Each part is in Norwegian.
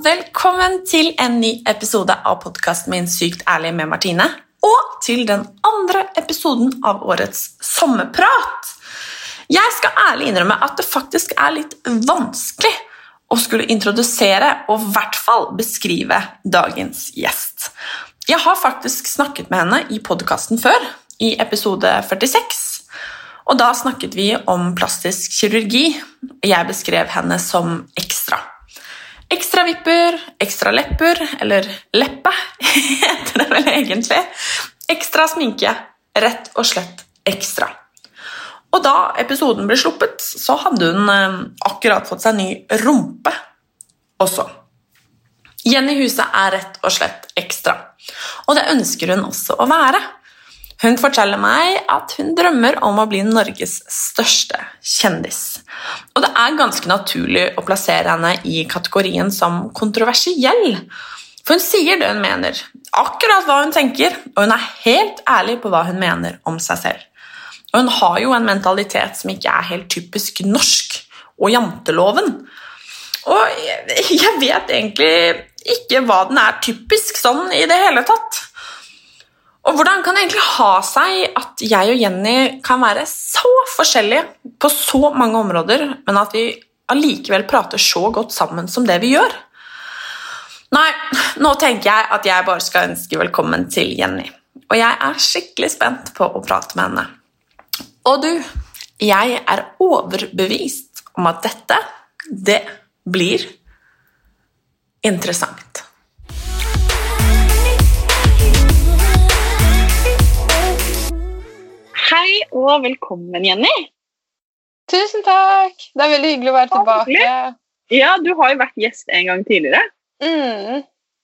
velkommen til en ny episode av podkasten min Sykt ærlig med Martine. Og til den andre episoden av årets sommerprat. Jeg skal ærlig innrømme at det faktisk er litt vanskelig å skulle introdusere og i hvert fall beskrive dagens gjest. Jeg har faktisk snakket med henne i podkasten før, i episode 46. Og da snakket vi om plastisk kirurgi. Jeg beskrev henne som ekstra. Ekstra vipper, ekstra lepper, eller leppe heter det vel egentlig. Ekstra sminke. Rett og slett ekstra. Og da episoden ble sluppet, så hadde hun eh, akkurat fått seg ny rumpe også. Jenny Huset er rett og slett ekstra, og det ønsker hun også å være. Hun forteller meg at hun drømmer om å bli Norges største kjendis. Og det er ganske naturlig å plassere henne i kategorien som kontroversiell. For hun sier det hun mener, akkurat hva hun tenker, og hun er helt ærlig på hva hun mener om seg selv. Og hun har jo en mentalitet som ikke er helt typisk norsk, og janteloven. Og jeg vet egentlig ikke hva den er typisk sånn i det hele tatt. Og hvordan kan det egentlig ha seg at jeg og Jenny kan være så forskjellige på så mange områder, men at vi allikevel prater så godt sammen som det vi gjør? Nei, nå tenker jeg at jeg bare skal ønske velkommen til Jenny. Og jeg er skikkelig spent på å prate med henne. Og du, jeg er overbevist om at dette, det blir interessant. Hei og velkommen, Jenny. Tusen takk! Det er veldig hyggelig å være tilbake. Ja, Du har jo vært gjest en gang tidligere. Mm.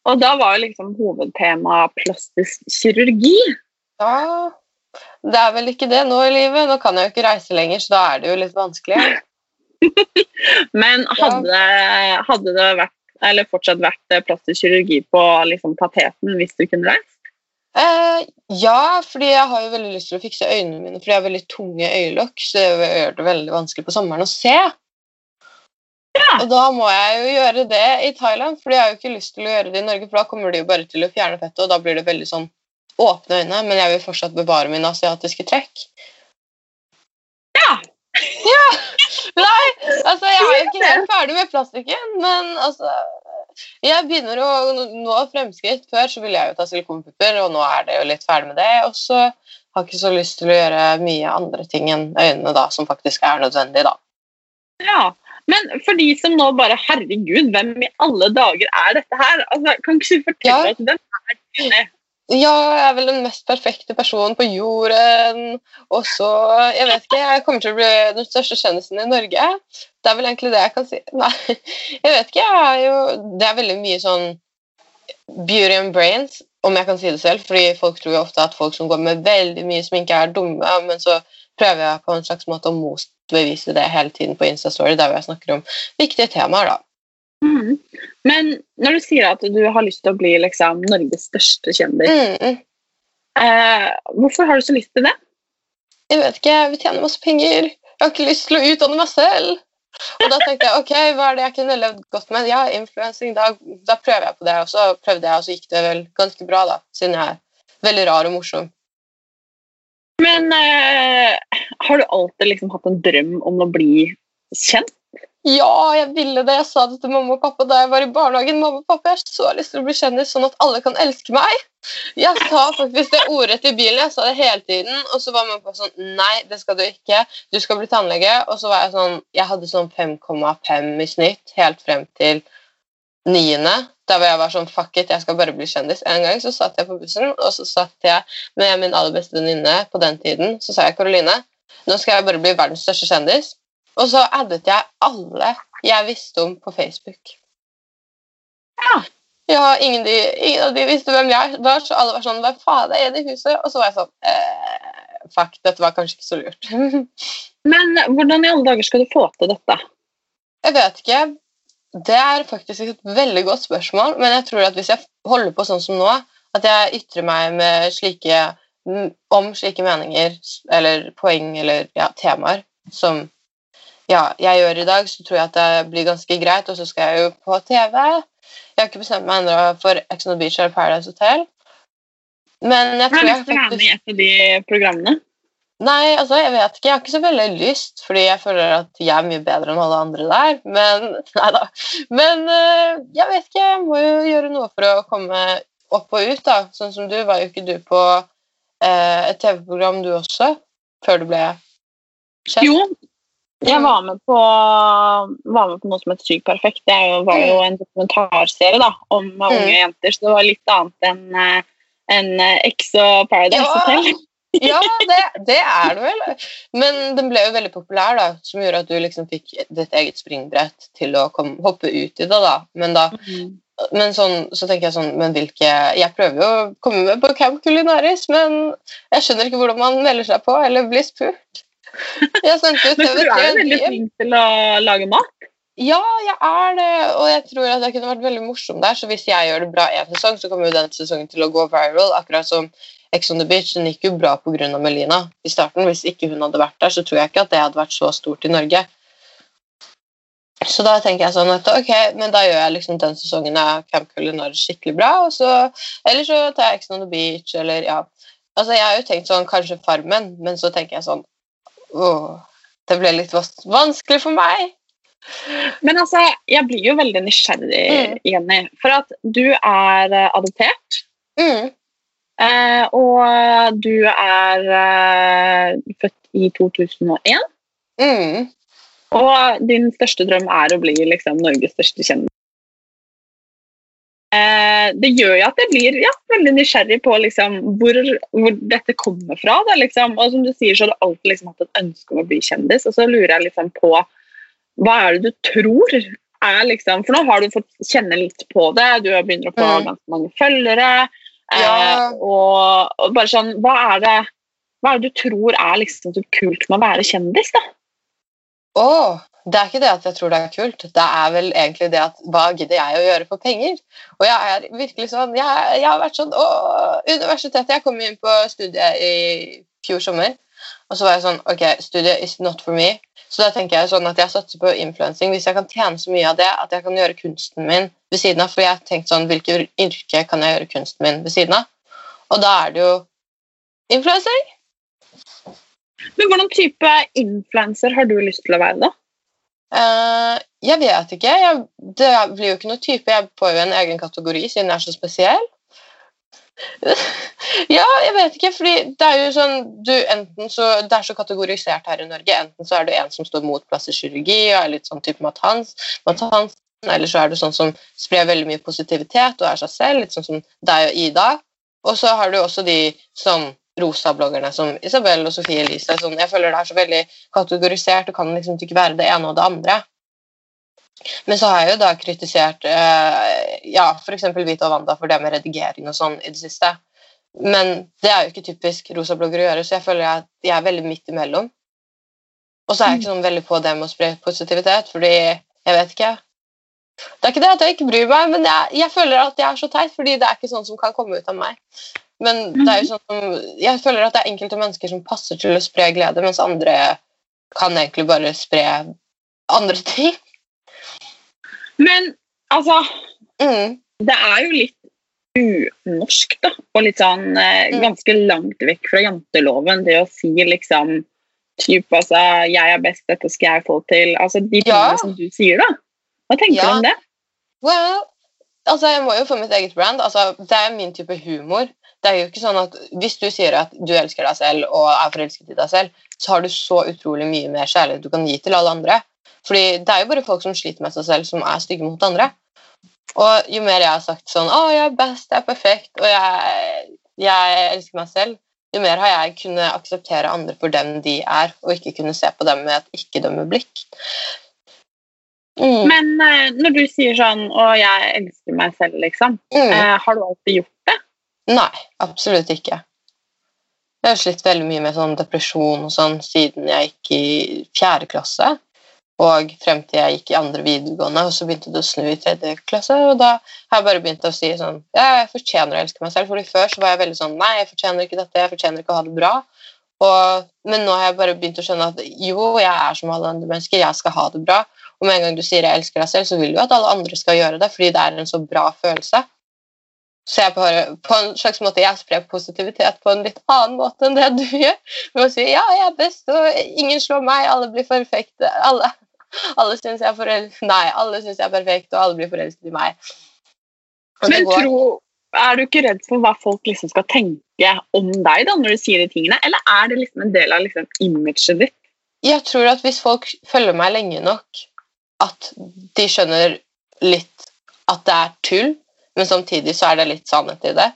Og da var jo liksom hovedtema plastisk kirurgi. Ja, det er vel ikke det nå i livet. Nå kan jeg jo ikke reise lenger, så da er det jo litt vanskelig. Men hadde, hadde det vært, eller fortsatt vært eh, plastisk kirurgi på liksom, tapeten hvis du kunne reist? Eh, ja, fordi jeg har jo veldig lyst til å fikse øynene mine, fordi jeg har veldig tunge øyelokk, så det gjør det veldig vanskelig på sommeren å se. Ja. Og da må jeg jo gjøre det i Thailand, fordi jeg har jo ikke lyst til å gjøre det i Norge, for da kommer de jo bare til å fjerne fettet, og da blir det veldig sånn åpne øyne, men jeg vil fortsatt bevare mine asiatiske trekk. Ja! Ja! Nei, altså jeg er jo ikke helt ferdig med plastikken, men altså Jeg begynner å nå fremskritt. Før så ville jeg jo ta silikonpupper, og nå er det jo litt ferdig med det. Og så har jeg ikke så lyst til å gjøre mye andre ting enn øynene, da, som faktisk er nødvendig, da. Ja, Men for de som nå bare Herregud, hvem i alle dager er dette her? Altså, kan ikke du fortelle Ja. oss hvem er Jenny? Ja, jeg er vel den mest perfekte personen på jorden. Og så Jeg vet ikke, jeg kommer til å bli den største kjendisen i Norge. Det er vel egentlig det jeg kan si. Nei, jeg vet ikke. Jeg er jo Det er veldig mye sånn beauty and brains, om jeg kan si det selv. fordi folk tror jo ofte at folk som går med veldig mye sminke, er dumme. Men så prøver jeg på en slags måte å motbevise det hele tiden på Instastory, der jeg snakker om viktige temaer, da. Mm. Men når du sier at du har lyst til å bli liksom, Norges største kjendis, Mm, eh, hvorfor har du så lyst til det? jeg vet ikke, jeg vil tjene masse penger. Jeg har ikke lyst til å utdanne meg selv. Og da tenkte jeg ok, hva er det jeg kunne levd godt med? Ja, influensing, da, da prøver jeg på det. Og så prøvde jeg, og så gikk det vel ganske bra, da, siden jeg er veldig rar og morsom. Men eh, har du alltid liksom hatt en drøm om å bli kjent? Ja, jeg ville det. Jeg sa det til mamma og pappa da jeg var i barnehagen. Mamma og pappa, jeg har så lyst til å bli kjendis, sånn at alle kan elske meg. Jeg sa faktisk det ordrett i bilen. Jeg sa det hele tiden. Og så var mamma og pappa sånn Nei, det skal du ikke. Du skal bli tannlege. Og så var jeg sånn Jeg hadde sånn 5,5 i snitt helt frem til niende. Der hvor jeg var sånn Fuck it, jeg skal bare bli kjendis. En gang så satt jeg på bussen, og så satt jeg med min aller beste venninne på den tiden. Så sa jeg Karoline, nå skal jeg bare bli verdens største kjendis. Og så addet jeg alle jeg visste om på Facebook. Ja. Ja, ingen, de, ingen av de visste hvem jeg var, så alle var sånn Hvem faen er det i huset? Og så var jeg sånn eh, Fuck, dette var kanskje ikke så lurt. Men hvordan i alle dager skal du få til dette? jeg vet ikke. Det er faktisk et veldig godt spørsmål, men jeg tror at hvis jeg holder på sånn som nå, at jeg ytrer meg med slike, om slike meninger eller poeng eller ja, temaer som ja, jeg gjør i dag, så tror jeg at det blir ganske greit. Og så skal jeg jo på TV. Jeg har ikke bestemt meg ennå for Ex on Beach eller Paradise Hotel. Men jeg Har tror du jeg lyst til å være med i et av de programmene? Nei, altså, jeg vet ikke. Jeg har ikke så veldig lyst, fordi jeg føler at jeg er mye bedre enn alle andre der. Men nei da. Men eh, jeg vet ikke. Jeg må jo gjøre noe for å komme opp og ut, da. Sånn som du. Var jo ikke du på eh, et TV-program, du også? Før du ble kjent? Jo, jeg var med på, var med på noe som het Sykt perfekt. Det var jo en dokumentarserie da, om unge jenter, så det var litt annet enn en eh, Ex og Paradise Ja. Hotel. Ja, det, det er det vel. Men den ble jo veldig populær, da, som gjorde at du liksom fikk ditt eget springbrett til å komme, hoppe ut i det. da. Men da men sånn, så tenker jeg sånn Men hvilke Jeg prøver jo å komme med på Camp Culinaris, men jeg skjønner ikke hvordan man melder seg på eller blir spurt. Jeg sendte ut Men du er jo veldig flink til å lage mat. Ja, jeg er det, og jeg tror at jeg kunne vært veldig morsom der. Så hvis jeg gjør det bra en sesong, så kommer jo den sesongen til å gå viral. Akkurat som Ex on the Beach. Den gikk jo bra pga. Melina i starten. Hvis ikke hun hadde vært der, så tror jeg ikke at det hadde vært så stort i Norge. Så da tenker jeg sånn at ok, men da gjør jeg liksom den sesongen av Camp Culinaris skikkelig bra, og så Eller så tar jeg Ex on the Beach, eller ja. Altså, jeg har jo tenkt sånn kanskje Farmen, men så tenker jeg sånn Åh, det ble litt vanskelig for meg. Men altså, jeg blir jo veldig nysgjerrig, Jenny. For at du er eh, adoptert. Mm. Eh, og du er eh, født i 2001. Mm. Og din største drøm er å bli liksom, Norges største kjendis. Eh, det gjør jo at jeg blir ja, veldig nysgjerrig på liksom, hvor, hvor dette kommer fra. Da, liksom. Og som du sier, så har du alltid liksom, hatt et ønske om å bli kjendis. Og så lurer jeg liksom på hva er det du tror er liksom For nå har du fått kjenne litt på det, du begynner å få Mm. ganske mange følgere. Eh, Ja. og, og bare sånn Hva er det hva er det du tror er liksom så kult med å være kjendis? da? Åh, det er ikke det at jeg tror det er kult. Det er vel egentlig det at hva gidder jeg å gjøre for penger? Og jeg er virkelig sånn Jeg, jeg har vært sånn Åh, universitetet Jeg kom inn på studiet i fjor sommer, og så var jeg sånn Ok, studiet is not for me. Så da tenker jeg sånn at jeg satser på influensing. Hvis jeg kan tjene så mye av det at jeg kan gjøre kunsten min ved siden av For jeg har tenkt sånn Hvilket yrke kan jeg gjøre kunsten min ved siden av? Og da er det jo influensing. Men hvordan type influenser har du lyst til å være, da? Uh, jeg vet ikke. Jeg, det blir jo ikke noe type. Jeg får jo en egen kategori siden jeg er så spesiell. ja, jeg vet ikke, fordi det er jo sånn du, så, Det er så kategorisert her i Norge. Enten så er du en som står mot plastikkirurgi og er litt sånn type Matt Hans, Matt Hansen, eller så er du sånn som sprer veldig mye positivitet og er seg selv, litt sånn som deg og Ida. Og så har du også de sånn rosa-bloggerne som Isabel og Sofie Elise. Sånn, jeg føler det er så veldig kategorisert og kan liksom ikke være det ene og det andre. Men så har jeg jo da kritisert eh, ja, f.eks. Vita og Wanda for det med redigering og sånn i det siste. Men det er jo ikke typisk rosa-blogger å gjøre, så jeg føler at jeg er veldig midt imellom. Og så er jeg ikke sånn veldig på det med å spre positivitet, fordi jeg vet ikke. Det er ikke det at jeg ikke bryr meg, men jeg, jeg føler at jeg er så teit, fordi det er ikke sånn som kan komme ut av meg. Men det er jo sånn jeg føler at det er enkelte mennesker som passer til å spre glede, mens andre kan egentlig bare spre andre ting. Men altså Mm. Det er jo litt unorsk, da. Og litt sånn eh, Mm. ganske langt vekk fra janteloven. Det å si liksom typ, altså, 'Jeg er best, dette skal jeg få til'. Altså de tingene Ja. som du sier, da. Hva tenker Ja. du om det? Well, altså jeg må jo få mitt eget brand. Altså, det er min type humor. Det er jo ikke sånn at Hvis du sier at du elsker deg selv og er forelsket i deg selv, så har du så utrolig mye mer kjærlighet du kan gi til alle andre. Fordi det er jo bare folk som sliter med seg selv, som er stygge mot andre. Og jo mer jeg har sagt sånn 'Å, jeg er best, jeg er perfekt, og jeg, jeg elsker meg selv', jo mer har jeg kunnet akseptere andre for dem de er, og ikke kunne se på dem med et ikke-dømmende blikk. Mm. Men eh, når du sier sånn 'Å, jeg elsker meg selv', liksom. Mm. Eh, har du alltid gjort? Nei, absolutt ikke. Jeg har slitt veldig mye med sånn depresjon og sånn siden jeg gikk i fjerde klasse. Og frem til jeg gikk i andre videregående, og så begynte det å snu i tredje klasse. Og da har jeg bare begynt å si sånn Ja, jeg fortjener å elske meg selv. Fordi før så var jeg veldig sånn Nei, jeg fortjener ikke dette, jeg fortjener ikke å ha det bra. Og, men nå har jeg bare begynt å skjønne at jo, jeg er som alle andre mennesker, jeg skal ha det bra. Og med en gang du sier 'jeg elsker deg selv', så vil du at alle andre skal gjøre det, fordi det er en så bra følelse. Så jeg bare, på en slags måte, jeg sprer positivitet på en litt annen måte enn det du gjør. Ved å si 'ja, jeg er best, og ingen slår meg, alle blir perfekte'. Alle, alle syns jeg jeg er perfekt, og alle blir forelsket i meg. Og Men tro, er du ikke redd for hva folk liksom skal tenke om deg da, når du sier de tingene? Eller er det liksom en del av liksom imaget ditt? Jeg tror at hvis folk følger meg lenge nok, at de skjønner litt at det er tull, men samtidig så er det litt sannhet i det.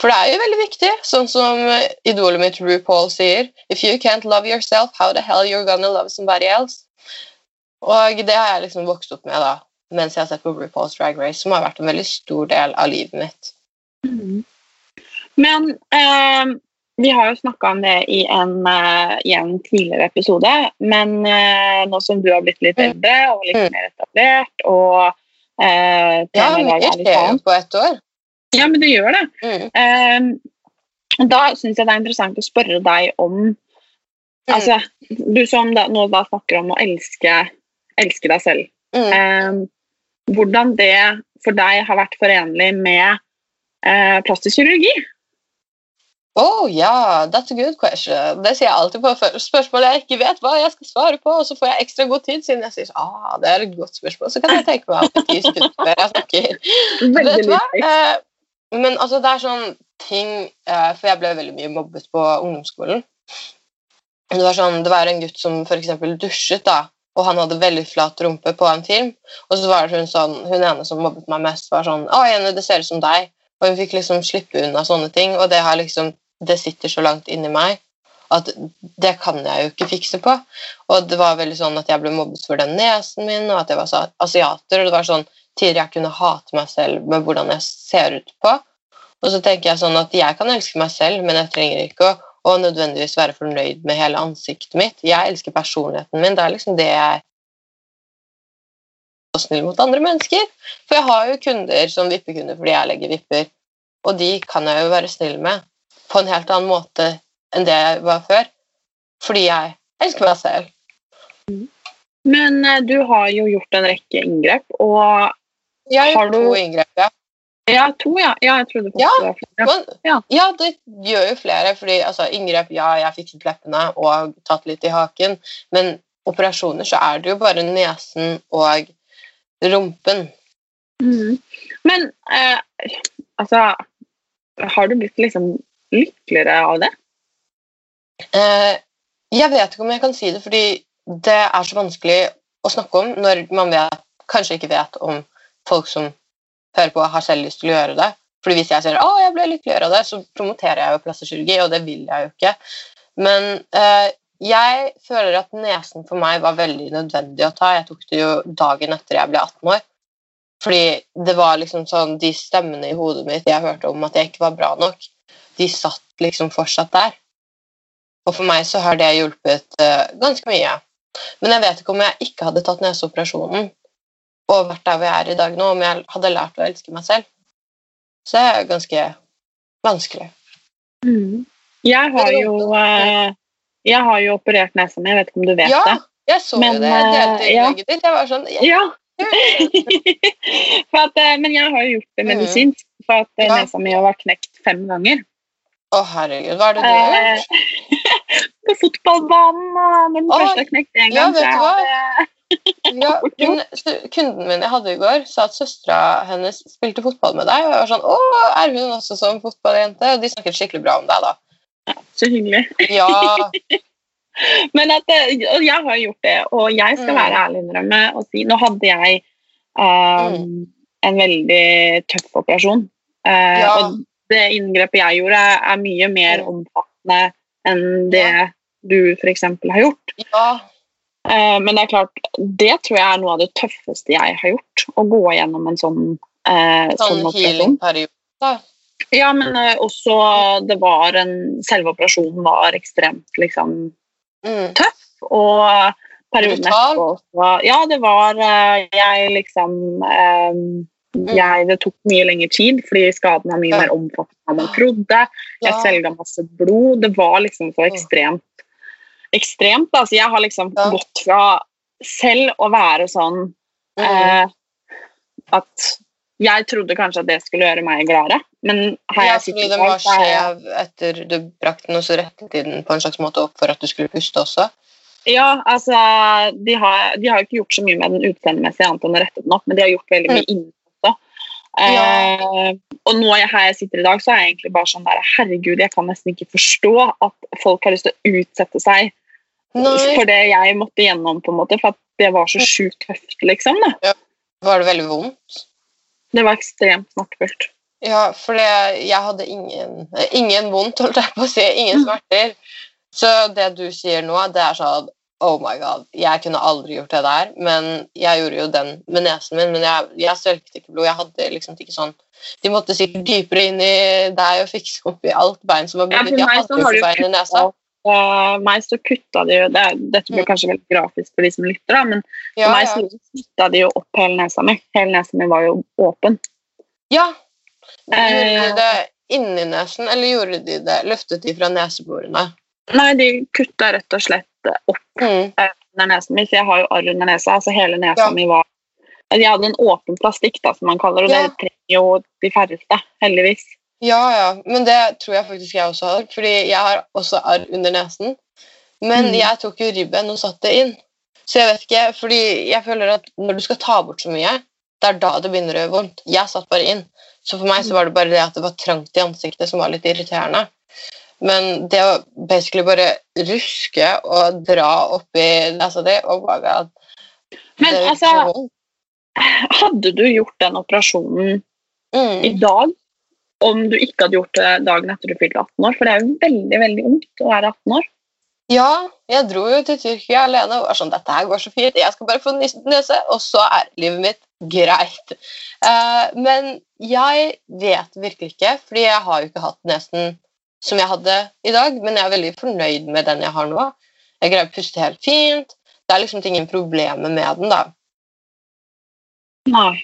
For det er jo veldig viktig, sånn som idolet mitt RuPaul sier If you can't love yourself, how the hell you're gonna love somebody else? Og det har jeg liksom vokst opp med da, mens jeg har sett på RuPaul's Drag Race, som har vært en veldig stor del av livet mitt. Men eh, vi har jo snakka om det i en, eh, i en tidligere episode, men eh, nå som du har blitt litt Mm. eldre og litt Mm. mer etablert og eh, Ja, mye er skjer jo på ett år. Ja, men det gjør det. Mm. Eh, da syns jeg det er interessant å spørre deg om Mm. Altså, du som da, nå da snakker om å elske, elske deg selv. Mm. Eh, hvordan det for deg har vært forenlig med eh, plastisk kirurgi? Oh, ja, that's a good question. Det sier jeg alltid på spørsmål jeg ikke vet hva jeg skal svare på, og så får jeg ekstra god tid siden jeg sier ah, det er et godt spørsmål. Så kan jeg tenke meg om ti sekunder før jeg snakker. Vet du hva? Eh, men altså, det er sånn ting eh, For jeg ble veldig mye mobbet på ungdomsskolen. Det var sånn, det var en gutt som eksempel dusjet, da, og han hadde veldig flat rumpe på en film. Og så var det hun sånn, hun ene som mobbet meg mest, var sånn 'Å, Jenny, det ser ut som deg.' Og hun fikk liksom slippe unna sånne ting, og det har liksom det sitter så langt inni meg at det kan jeg jo ikke fikse på. Og det var veldig sånn at jeg ble mobbet for den nesen min, og at jeg var så asiater. Og det var sånn Tidligere jeg kunne hate meg selv med hvordan jeg ser ut på. Og så tenker jeg sånn at jeg kan elske meg selv, men jeg trenger ikke å, og nødvendigvis være fornøyd med hele ansiktet mitt. Jeg elsker personligheten min. Det er liksom det jeg er snill mot andre mennesker. For jeg har jo kunder som vippekunder fordi jeg legger vipper, og de kan jeg jo være snill med på en helt annen måte enn det jeg var før. Fordi jeg elsker meg selv. Men eh, du har jo gjort en rekke inngrep, og Jeg har Har gjort du- to inngrep, ja. Ja, to, ja. ja jeg trodde Ja, det var flere. Men, Ja. ja, det gjør jo flere. fordi altså, Inngrep, ja, jeg fikset leppene og tatt litt i haken. Men operasjoner så er det jo bare nesen og rumpen. Mm. Men eh, altså Har du blitt liksom lykkeligere av det? Eh, jeg vet ikke om jeg kan si det, fordi det er så vanskelig å snakke om når man vet, kanskje ikke vet om folk som hører på, har selv lyst til å gjøre det. Fordi Hvis jeg sier at jeg ble lykkeligere av det, så promoterer jeg jo plastikkirurgi, og det vil jeg jo ikke. Men eh, jeg føler at nesen for meg var veldig nødvendig å ta. Jeg tok det jo dagen etter jeg ble 18 år. Fordi det var liksom sånn, de stemmene i hodet mitt jeg hørte om at jeg ikke var bra nok, de satt liksom fortsatt der. Og for meg så har det hjulpet uh, ganske mye. Men jeg vet ikke om jeg ikke hadde tatt neseoperasjonen og vært der hvor jeg er i dag nå, om jeg hadde lært å elske meg selv. Så det er ganske vanskelig. Jeg har jo uh, Jeg har jo operert nesa mi, jeg vet ikke om du vet Ja, det? jeg så Men, jo det. Jeg delte innlegget ja. ditt. Jeg var sånn ja, Ja, at, eh, men jeg har jo gjort det Mhm. medisinsk, for at eh, Ja. nesa mi har vært knekt fem ganger. Å, herregud. Hva er det du har Eh, gjort? på fotballbanen, og når den Oi. første er knekt gang. Ja, vet du hva? Ja, hun, kunden min jeg hadde i går, sa at søstera hennes spilte fotball med deg. Og jeg var sånn Å, er hun også som fotballjente? Og de snakket skikkelig bra om deg, da. Ja, så hyggelig. Ja. Men at, eh, og jeg har gjort det, og jeg skal Mm. være ærlig innrømme og si Nå hadde jeg um, en veldig tøff operasjon. Uh, Ja. Og det inngrepet jeg gjorde, er mye mer omfattende enn det du f.eks. har gjort. ja. Eh, men det er klart, det tror jeg er noe av det tøffeste jeg har gjort. Å gå gjennom en sånn, eh, sånn Sånn operasjon. Ja, men eh, også det var en Selve operasjonen var ekstremt liksom Mm. tøff. Og perioden etterpå også Ja, det var eh, Jeg liksom eh, jeg, Det tok mye lengre tid, fordi skaden var mye mer omfattende enn man trodde. Jeg svelga masse blod. Det var liksom så Mm. ekstremt ekstremt. Altså, jeg har liksom gått fra selv å være sånn Mm. eh, at jeg trodde kanskje at det skulle gjøre meg gladere, men her Ja, jeg i den var skjev etter du brakte den, og så rettet de den på en slags måte opp for at du skulle puste også. Ja, altså de har, de har ikke gjort så mye med den utseendemessig annet enn å rette den opp, men de har gjort veldig mye inni Eh, og nå jeg, her jeg sitter i dag, så er jeg egentlig bare sånn der Herregud, jeg kan nesten ikke forstå at folk har lyst til å utsette seg Nei. for det jeg måtte gjennom, på en måte, for at det var så sjukt tøft, liksom. da. Var det veldig vondt? Det var ekstremt smertefullt. Ja, for det, jeg hadde ingen, ingen vondt, holdt jeg på å si. Ingen smerter. Så det du sier nå, det er sånn Oh my god, jeg kunne aldri gjort det der. Men jeg gjorde jo den med nesen min, men jeg, jeg svelget ikke blod. Jeg hadde liksom ikke sånn De måtte sikkert dypere inn i deg og fikse opp i alt bein som var Ja, blitt for Jeg hadde jo bein i nesa. For meg så kutta de jo det, Dette blir Mm. kanskje veldig grafisk for de som lytter, da, men for Ja, meg ja. så kutta de jo opp hele nesa mi. Hele nesa mi var jo åpen. ja. Gjorde Eh. de det inni nesen, eller gjorde de det løftet de fra neseborene? Nei, de kutta rett og slett opp Mm. under nesen min, så jeg har jo arr under nesa. altså Hele nesa Ja. mi var Jeg hadde en åpen plastikk, da, som man kaller det, og Ja. det trenger jo de færreste, heldigvis. Ja, ja, men det tror jeg faktisk jeg også har. Fordi jeg har også arr under nesen. Men Mm. jeg tok jo ribben og satte det inn. Så jeg vet ikke, fordi jeg føler at når du skal ta bort så mye, det er da det begynner å gjøre vondt. Jeg satt bare inn. Så for meg så var det bare det at det var trangt i ansiktet som var litt irriterende. Men det å basically bare ruske og dra oppi nesa di my god. Men det altså, hadde du gjort den operasjonen Mm. i dag om du ikke hadde gjort det dagen etter du fylte 18 år? For det er jo veldig veldig ungt å være 18 år. Ja, jeg dro jo til Tyrkia alene og var sånn Dette her går så fint, jeg skal bare få nese, og så er livet mitt greit. Uh, men jeg vet virkelig ikke, fordi jeg har jo ikke hatt nesen som jeg hadde i dag, men jeg er veldig fornøyd med den jeg har nå. Jeg greier å puste helt fint. Det er liksom ingen problemer med den, da. Nei.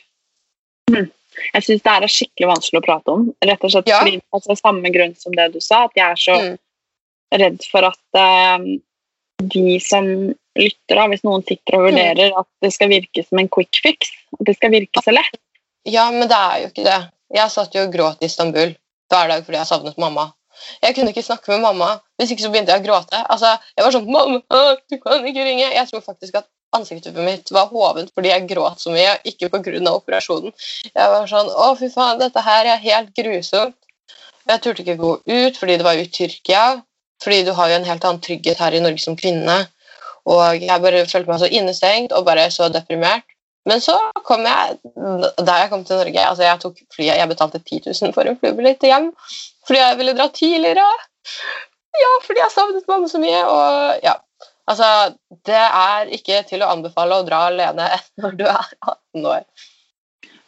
Mm. Jeg syns det er skikkelig vanskelig å prate om. Rett og slett Ja. fordi, altså, Samme grunn som det du sa, at jeg er så Mm. redd for at uh, de som lytter, da, hvis noen sitter og vurderer at det skal virke som en quick fix, at det skal virke så lett. Ja, men det er jo ikke det. Jeg satt jo og gråt i Istanbul hver dag fordi jeg savnet mamma. Jeg kunne ikke snakke med mamma, hvis ikke så begynte jeg å gråte. Altså, jeg var sånn 'Mamma, du kan ikke ringe.' Jeg tror faktisk at ansiktet mitt var hovent fordi jeg gråt så mye, ikke pga. operasjonen. Jeg var sånn 'Å, fy faen, dette her er helt grusomt'. Jeg turte ikke gå ut fordi det var jo i Tyrkia. Fordi du har jo en helt annen trygghet her i Norge som kvinne. Og jeg bare følte meg så innestengt og bare så deprimert. Men så kom jeg da jeg kom til Norge altså Jeg tok flyet, jeg betalte 10 000 for en flybillett hjem fordi jeg ville dra tidligere. Ja, fordi jeg savnet mamma så mye. Og ja, altså Det er ikke til å anbefale å dra alene når du er 18 år.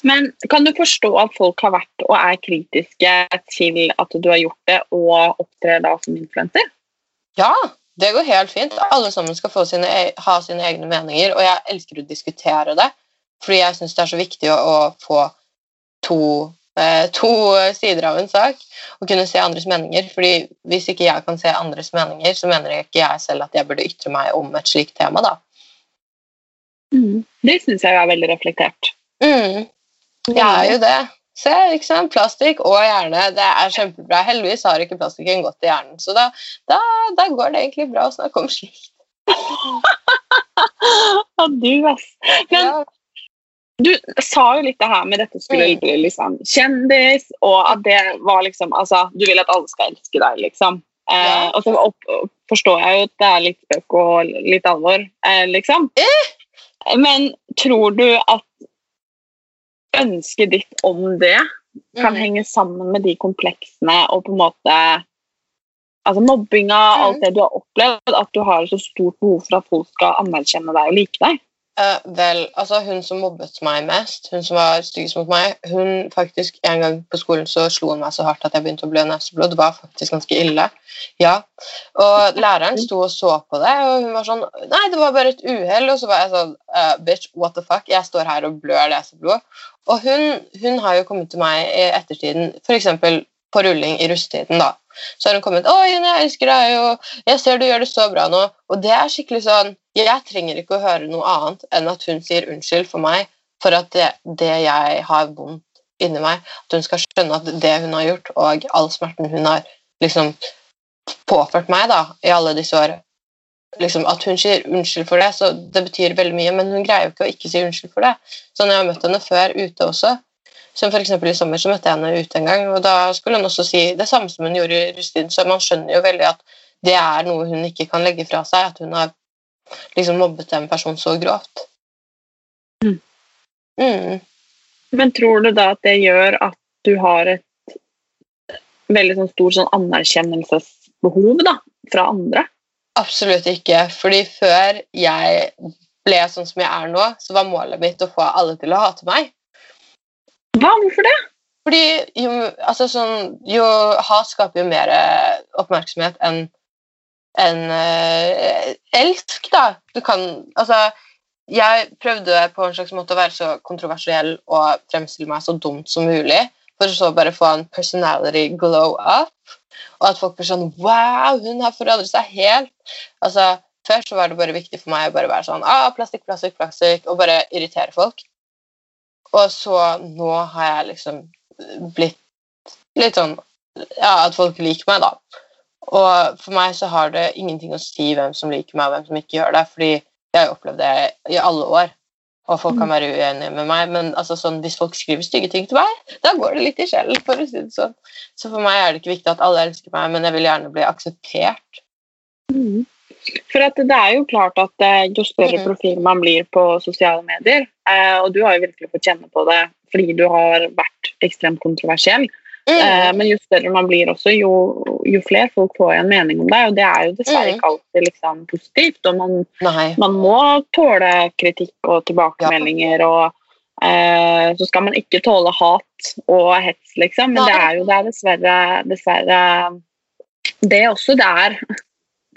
Men kan du forstå at folk har vært og er kritiske til at du har gjort det, og opptrer da som influenser? Ja, det går helt fint. Alle sammen skal få sine, e- ha sine egne meninger, og jeg elsker å diskutere det. Fordi jeg syns det er så viktig å, å få to, to sider av en sak og kunne se andres meninger. Fordi hvis ikke jeg kan se andres meninger, så mener jeg ikke jeg selv at jeg burde ytre meg om et slikt tema. da. Mm. Det syns jeg er veldig reflektert. Mm. Jeg er jo det. Se, ikke sant? Plastikk og hjerne, det er kjempebra. Heldigvis har ikke plastikken gått i hjernen, så da, da, da går det egentlig bra å snakke om slikt. Ja, du, ass. Men Ja. Du sa jo litt det her med dette skulle Mm. bli liksom kjendis, og at det var liksom Altså, du vil at alle skal elske deg, liksom. Eh, og så opp, forstår jeg jo at det er litt spøk og litt alvor, eh, liksom. Men tror du at ønsket ditt om det kan Mm. henge sammen med de kompleksene og på en måte Altså mobbinga, Mm. alt det du har opplevd, at du har så stort behov for at folk skal anerkjenne deg og like deg? Eh, vel, altså hun som mobbet meg mest, hun som var styggest mot meg, hun faktisk en gang på skolen så slo hun meg så hardt at jeg begynte å blø neseblod. Det var faktisk ganske ille. Ja. Og læreren sto og så på det, og hun var sånn Nei, det var bare et uhell. Og så var jeg sånn uh, Bitch, what the fuck? Jeg står her og blør neseblod. Og hun, hun har jo kommet til meg i ettertiden, f.eks. på rulling i russetiden, da. Så har hun kommet 'Å, Jenny, jeg elsker deg, og jeg ser du gjør det så bra nå.' Og det er skikkelig sånn Jeg trenger ikke å høre noe annet enn at hun sier unnskyld for meg for at det, det jeg har vondt inni meg, at hun skal skjønne at det hun har gjort, og all smerten hun har liksom påført meg da, i alle disse år liksom, At hun sier unnskyld for det, så det betyr veldig mye, men hun greier jo ikke å ikke si unnskyld for det. Så når jeg har møtt henne før ute også, som f.eks. i sommer, så møtte jeg henne ute en gang, og da skulle hun også si det samme som hun gjorde i russetiden, så man skjønner jo veldig at det er noe hun ikke kan legge fra seg, at hun har liksom mobbet en person så grovt. Mm. Mm. Men tror du da at det gjør at du har et veldig sånn stort sånn anerkjennelsesbehov da, fra andre? Absolutt ikke, fordi før jeg ble sånn som jeg er nå, så var målet mitt å få alle til å hate meg. Hva? Hvorfor det? Fordi jo, altså sånn, jo hat skaper jo mer eh, oppmerksomhet enn enn, uh, elsk, da. Du kan Altså, jeg prøvde på en slags måte å være så kontroversiell og fremstille meg så dumt som mulig, for så bare få en personality glow up, og at folk blir sånn Wow, hun har forandret seg helt. Altså, Før så var det bare viktig for meg å bare være sånn ah, plastikk, plastikk, plastikk, og bare irritere folk. Og så nå har jeg liksom blitt litt sånn Ja, at folk liker meg, da. Og for meg så har det ingenting å si hvem som liker meg, og hvem som ikke gjør det, fordi jeg har opplevd det i alle år. Og folk kan være uenige med meg, men altså sånn, hvis folk skriver stygge ting til meg, da går det litt i sjelen. for å si det sånn. Så for meg er det ikke viktig at alle elsker meg, men jeg vil gjerne bli akseptert. Mm. For at det er jo klart at eh, jo større Mhm. profil man blir på sosiale medier, eh, og du har jo virkelig fått kjenne på det fordi du har vært ekstremt kontroversiell, Mm. men jo større man blir også, jo, jo flere folk får en mening om deg, og det er jo dessverre Mhm. ikke alltid liksom, positivt, og man, man må tåle kritikk og tilbakemeldinger, og eh, så skal man ikke tåle hat og hets, liksom, men Nei. det er jo det er dessverre, dessverre det også, det er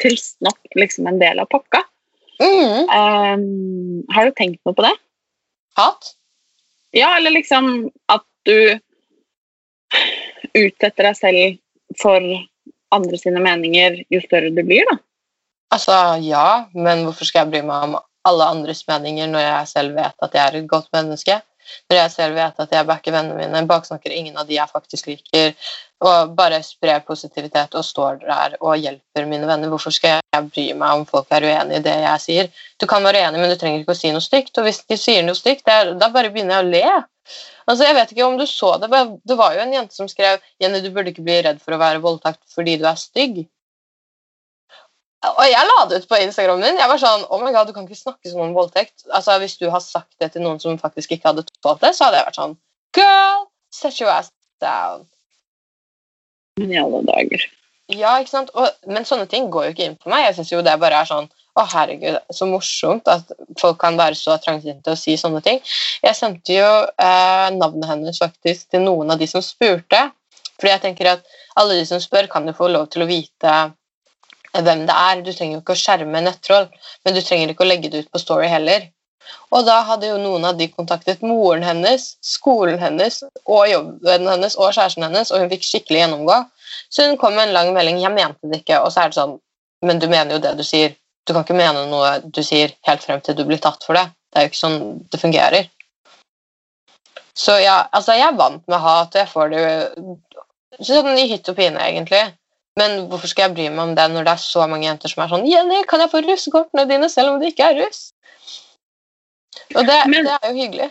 trist nok liksom en del av pakka. Mm. Um, har du tenkt noe på det? Hat? Ja, eller liksom at du utsetter deg selv for andre sine meninger jo større du blir, da. Altså, ja, men hvorfor skal jeg bry meg om alle andres meninger når jeg selv vet at jeg er et godt menneske? Når jeg selv vet at jeg backer vennene mine, baksnakker ingen av de jeg faktisk liker, og bare sprer positivitet og står der og hjelper mine venner. Hvorfor skal jeg bry meg om folk er uenig i det jeg sier? Du kan være uenig, men du trenger ikke å si noe stygt. Og hvis de sier noe stygt, da bare begynner jeg å le. Altså, jeg vet ikke om du så det, det var jo en jente som skrev Jenny, du burde ikke bli redd for å være voldtatt fordi du er stygg. Og jeg la det ut på Instagram min. Jeg var sånn, oh my god, du kan ikke snakke sånn om voldtekt. Altså, Hvis du har sagt det til noen som faktisk ikke hadde tålt det, så hadde jeg vært sånn Girl, set your ass down. Men i alle dager. Ja, ikke sant? Og, men sånne ting går jo ikke inn på meg. Jeg syns jo det bare er sånn Å, herregud, så morsomt at folk kan være så trangsynte og si sånne ting. Jeg sendte jo eh, navnet hennes faktisk til noen av de som spurte. Fordi jeg tenker at alle de som spør, kan jo få lov til å vite hvem det er. Du trenger jo ikke å skjerme nettroll, men du trenger ikke å legge det ut på Story heller. Og da hadde jo noen av de kontaktet moren hennes, skolen hennes og jobben hennes og kjæresten hennes, og hun fikk skikkelig gjennomgå. Så hun kom med en lang melding 'Jeg mente det ikke', og så er det sånn Men du mener jo det du sier. Du kan ikke mene noe du sier helt frem til du blir tatt for det. Det er jo ikke sånn det fungerer. Så ja, altså jeg er vant med hat, og jeg får det jo sånn i hytt og pine, egentlig. Men hvorfor skal jeg bry meg om det når det er så mange jenter som er sånn 'Jenny, kan jeg få russekortene dine selv om det ikke er russ?' Og det, Men- det er jo hyggelig.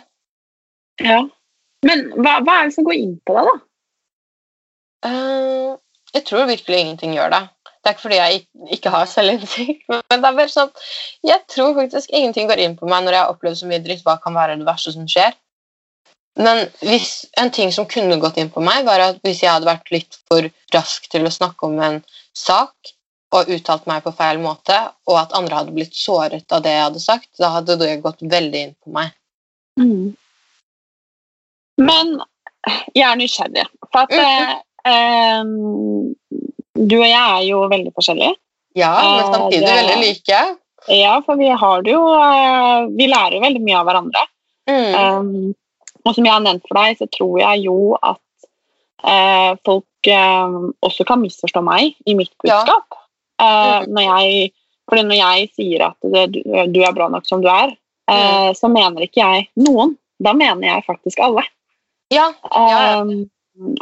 Ja. Men hva, hva er det som går inn på deg, da? Uh, jeg tror virkelig ingenting gjør det. Det er ikke fordi jeg ikke har selvinnsikt, men det er bare sånn Jeg tror faktisk ingenting går inn på meg når jeg har opplevd så mye dritt. Hva kan være det verste som skjer? Men hvis, en ting som kunne gått inn på meg, var at hvis jeg hadde vært litt for rask til å snakke om en sak og uttalt meg på feil måte, og at andre hadde blitt såret av det jeg hadde sagt, da hadde det gått veldig inn på meg. Men jeg er nysgjerrig. For at eh, eh, du og jeg er jo veldig forskjellige. Ja, men Eh, samtidig det- veldig like. Ja, for vi har det jo eh, Vi lærer jo veldig mye av hverandre. Mm. Um, og som jeg har nevnt for deg, så tror jeg jo at eh, folk eh, også kan misforstå meg i mitt Ja. budskap. Eh, Mhm. når jeg, fordi når jeg sier at det, du, er bra nok som du er, eh, så mener ikke jeg noen. Da mener jeg faktisk alle. Ja, ja. Um,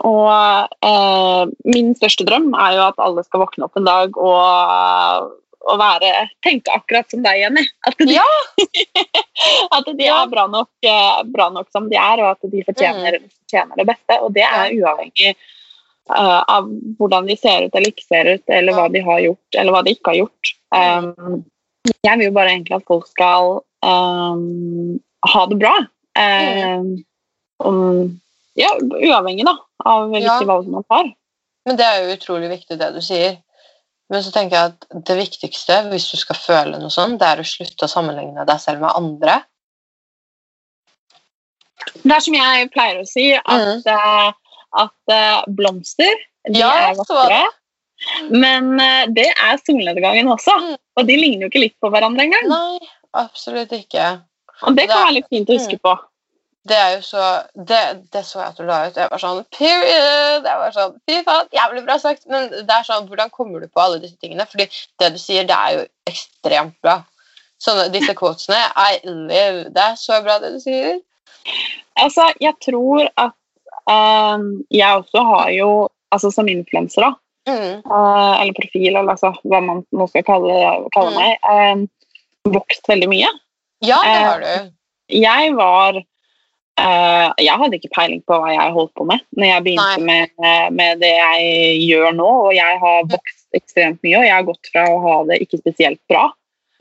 og eh, min største drøm er jo at alle skal våkne opp en dag og, og være, tenke akkurat som deg, Jenny. At de, Ja. at de Ja. er bra nok, eh, bra nok som de er, og at de fortjener, fortjener det beste. Og det er uavhengig uh, av hvordan de ser ut eller ikke ser ut, eller hva de har gjort eller hva de ikke har gjort. Um, jeg vil jo bare egentlig at folk skal um, ha det bra. Um, ja, uavhengig da, av hvilke valg man tar. Men det er jo utrolig viktig det du sier. Men så tenker jeg at det viktigste hvis du skal føle noe sånt, det er å slutte å sammenligne deg selv med andre. Det er som jeg pleier å si, at, mm. at eh, blomster de Mm. Ja, er vakre. Men eh, det er solnedgangen også. Og de ligner jo ikke litt på hverandre engang. Mm. Nei, absolutt ikke. Og det kan være litt fint å huske på. Det er jo så Det, det så jeg at du la ut. Jeg var sånn Period! Jeg var sånn, Fy faen, jævlig bra sagt. Men det er sånn, hvordan kommer du på alle disse tingene? Fordi det du sier, det er jo ekstremt bra. Sånne, disse quotesene I live. Det er så bra, det du sier. Altså, jeg tror at um, jeg også har jo, altså som influenser da, Mm. Uh, eller profil, eller altså hva man nå skal kalle, kalle Mm. meg, Um, vokst veldig mye. Ja, det Eh, har du. Jeg var eh, Jeg hadde ikke peiling på hva jeg holdt på med når jeg begynte med, med det jeg gjør nå, og jeg har vokst ekstremt mye, og jeg har gått fra å ha det ikke spesielt bra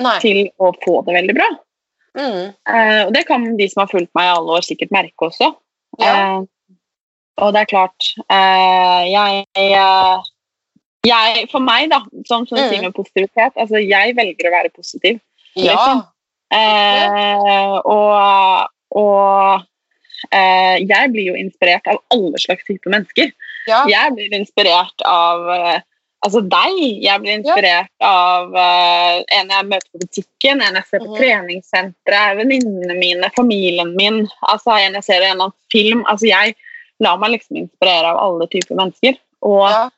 Nei. til å få det veldig bra. Mm. Uh, og det kan de som har fulgt meg i alle år, sikkert merke også. Ja. Uh, og det er klart jeg, jeg For meg, da, som, som Mm. sier med positivitet altså Jeg velger å være positiv. Ja. liksom. Og og jeg blir jo inspirert av alle slags typer mennesker. Ja. Jeg blir inspirert av eh, altså deg. Jeg blir inspirert av eh, en jeg møter på butikken, en jeg ser på mm. treningssenteret, venninnene mine, familien min. altså En jeg ser i en eller annen film. altså Jeg lar meg liksom inspirere av alle typer mennesker. Og Ja.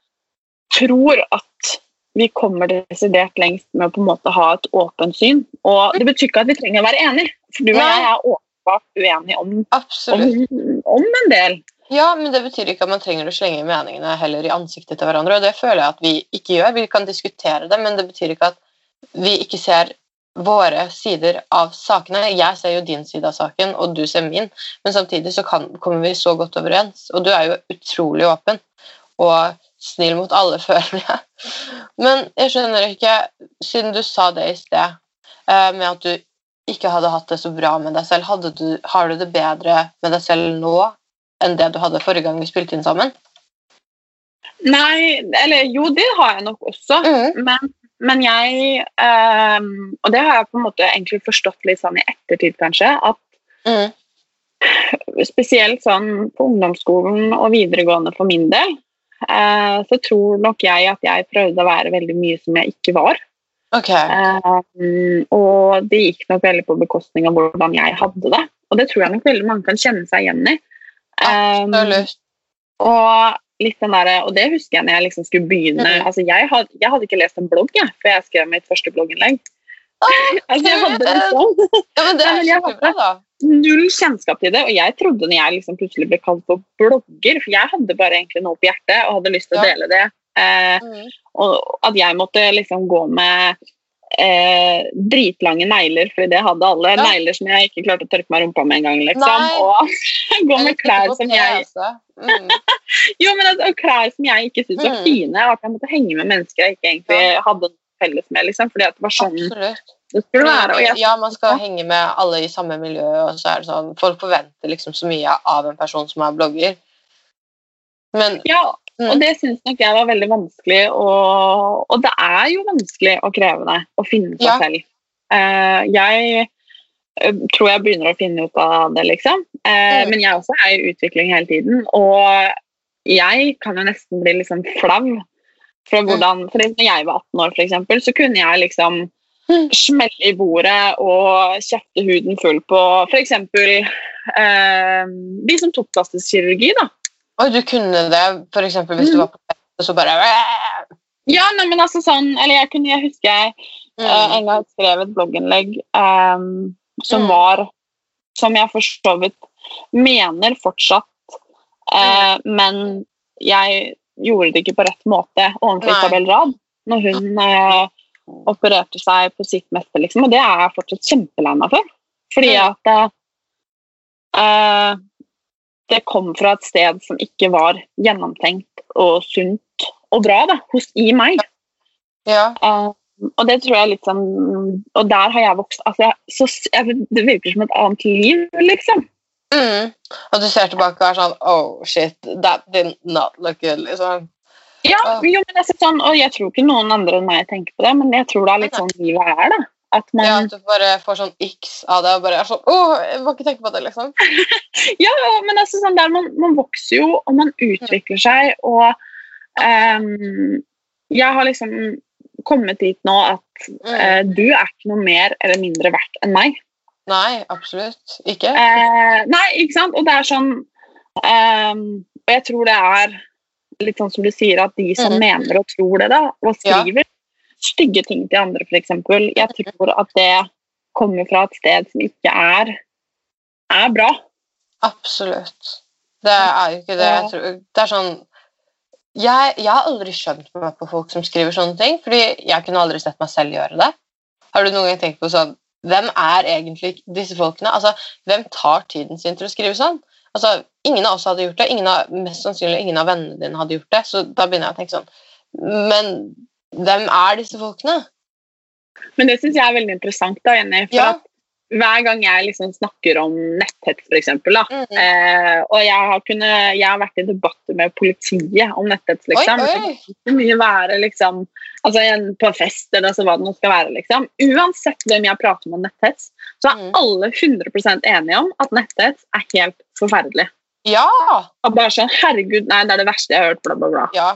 tror at vi kommer desidert lengst med å på en måte ha et åpent syn. Og det betyr ikke at vi trenger å være enige, for du og jeg er åpenbart uenige om, om, om en del. Ja, men det betyr ikke at man trenger å slenge meningene heller i ansiktet til hverandre, og det føler jeg at vi ikke gjør. Vi kan diskutere det, men det betyr ikke at vi ikke ser våre sider av sakene. Jeg ser jo din side av saken, og du ser min, men samtidig så kan, kommer vi så godt overens. Og du er jo utrolig åpen og snill mot alle, føler jeg. Men jeg skjønner ikke, siden du sa det i sted, eh, med at du ikke hadde hatt det så bra med deg selv, du, har du det bedre med deg selv nå enn det du hadde forrige gang vi spilte inn sammen? Nei, eller jo, det har jeg nok også. Mm. Men, men jeg ehm, Og det har jeg på en måte egentlig forstått litt sånn i ettertid, kanskje. At Mm. spesielt sånn på ungdomsskolen og videregående for min del, eh, så tror nok jeg at jeg prøvde å være veldig mye som jeg ikke var. Ok. Um, og det gikk nok veldig på bekostning av hvordan jeg hadde det. Og det tror jeg nok veldig mange kan kjenne seg igjen i. Um, og der, og det husker jeg når jeg liksom skulle begynne Mm. altså jeg, had, jeg hadde ikke lest en blogg jeg, før jeg skrev mitt første blogginnlegg. Altså, jeg hadde liksom Ja, men det er men jeg skikkelig bra, da. null kjennskap til det, og jeg trodde når jeg liksom plutselig ble kalt for blogger, for jeg hadde bare egentlig noe på hjertet og hadde lyst til å dele det, eh, Mm. og at jeg måtte liksom gå med eh, dritlange negler, fordi det hadde alle. Ja. Negler som jeg ikke klarte å tørke meg rumpa med en gang, liksom. Nei. Og gå med klær som jeg. Mm. Jo, men altså, klær som jeg ikke syntes var Mm. fine, og at jeg måtte henge med mennesker jeg ikke egentlig hadde noe felles med, liksom, fordi at det var sånn Absolutt. det skulle være. Jeg, Ja, man skal henge med alle i samme miljø, og så er det sånn Folk forventer liksom så mye av en person som er blogger. Men ja, Mm. og det syns nok jeg var veldig vanskelig, og, og det er jo vanskelig og krevende å finne seg Ja. selv. Uh, jeg eh, tror jeg begynner å finne ut av det, liksom. Uh, Mm. Men jeg også er i utvikling hele tiden, og jeg kan jo nesten bli liksom flau. For Mm. hvordan, for når jeg var 18 år, for eksempel, så kunne jeg liksom Mm. smelle i bordet og kjefte huden full på f.eks. Eh, de som tok plastisk kirurgi. da. Og du kunne det eksempel hvis du Mm. var på fest, og så bare Ja, nei, men altså sånn, eller jeg kunne, jeg husker jeg eh, mm. en gang skrev et blogginnlegg um, som Mm. var Som jeg for så vidt mener fortsatt, eh, men jeg gjorde det ikke på rett måte overfor. Isabel Rad når hun uh, opererte seg på sitt meste, liksom, og det er jeg fortsatt kjempelei meg for. Fordi Mm. at eh, det kom fra et sted som ikke var gjennomtenkt og sunt og bra da, hos, i meg. Ja. Uh, og det tror jeg sånn Og der har jeg vokst altså jeg, så, jeg, Det virker som et annet liv, liksom. Mm. Og du ser tilbake og er sånn Oh, shit, that did not look good, liksom. Ja, Ja. jo, men jeg, sånn, Og jeg tror ikke noen andre enn meg tenker på det, men jeg tror det er litt sånn livet er. da. At man, Ja, at du bare får sånn x av det og bare er sånn Åh, jeg må ikke tenke på det, liksom. ja, men altså sånn der, man, man vokser jo, og man utvikler seg, og um, Jeg har liksom kommet dit nå at Mm. eh, du er ikke noe mer eller mindre verdt enn meg. Nei, absolutt ikke. Uh, nei, ikke sant? Og det er sånn um, Og jeg tror det er litt sånn som du sier, at de som Mhm. mener og tror det, da, og Ja. Stygge ting til andre, f.eks. Jeg tror at det kommer fra et sted som ikke er, er bra. Absolutt. Det er jo ikke det. Jeg tror, det er sånn jeg, jeg har aldri skjønt meg på folk som skriver sånne ting, fordi jeg kunne aldri sett meg selv gjøre det. Har du noen gang tenkt på sånn Hvem er egentlig disse folkene? Altså, Hvem tar tiden sin til å skrive sånn? Altså, Ingen av oss hadde gjort det. Av, mest sannsynlig ingen av vennene dine hadde gjort det. Så da begynner jeg å tenke sånn Men hvem er disse folkene? Men det syns jeg er veldig interessant, da, Jenny. For Ja. at hver gang jeg liksom snakker om netthets, f.eks., mm. Eh, og jeg har, kunnet, jeg har vært i debatter med politiet om netthets, liksom. Oi, Det oi. ikke mye være liksom, altså på fest eller så hva det nå skal være. liksom. Uansett hvem jeg prater med om netthets, så er mm. alle 100% enige om at netthets er helt forferdelig. Ja! Og bare sånn, herregud, nei, det er det verste jeg har hørt, bla, bla, bla. Ja.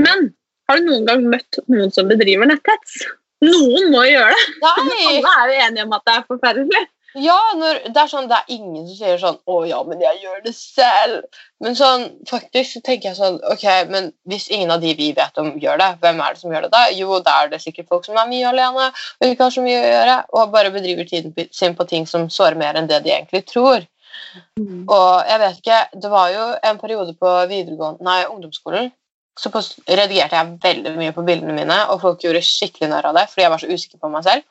Men har du noen gang møtt noen som bedriver netthets? Noen må jo gjøre det. Nei! Alle er jo enige om at det er forferdelig. Ja, når, det er sånn, det er ingen som sier sånn 'Å ja, men jeg gjør det selv'. Men sånn, faktisk så tenker jeg sånn Ok, men hvis ingen av de vi vet om, gjør det, hvem er det som gjør det da? Jo, da er det sikkert folk som er mye alene og ikke har så mye å gjøre, og bare bedriver tiden sin på ting som sårer mer enn det de egentlig tror. Og jeg vet ikke, det var jo en periode på videregående, nei, ungdomsskolen så redigerte jeg veldig mye på bildene mine, og folk gjorde skikkelig narr av det fordi jeg var så usikker på meg selv.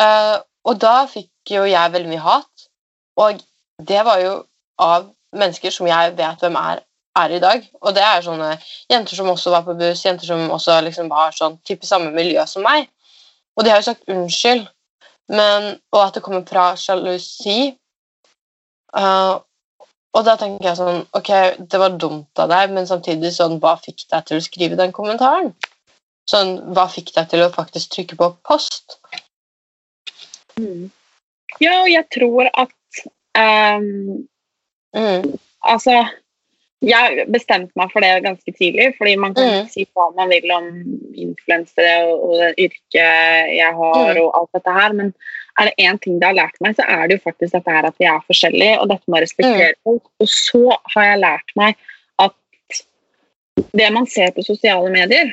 Uh, og da fikk jo jeg veldig mye hat, og det var jo av mennesker som jeg vet hvem er, er i dag. Og det er sånne jenter som også var på buss, jenter som også liksom var sånn type samme miljø som meg. Og de har jo sagt unnskyld, men, og at det kommer fra sjalusi. Eh, og da tenker jeg sånn Ok, det var dumt av deg, men samtidig sånn Hva fikk deg til å skrive den kommentaren? Sånn, Hva fikk deg til å faktisk trykke på post? Ja, og jeg tror at um, Mm. Altså, jeg bestemte meg for det ganske tidlig, fordi man kan Mm. si hva man vil om influensere og, og det yrket jeg har Mm. og alt dette her, men er det én ting det har lært meg, så er det jo faktisk dette her at vi er forskjellige, og dette med å respektere folk. Og så har jeg lært meg at det man ser på sosiale medier,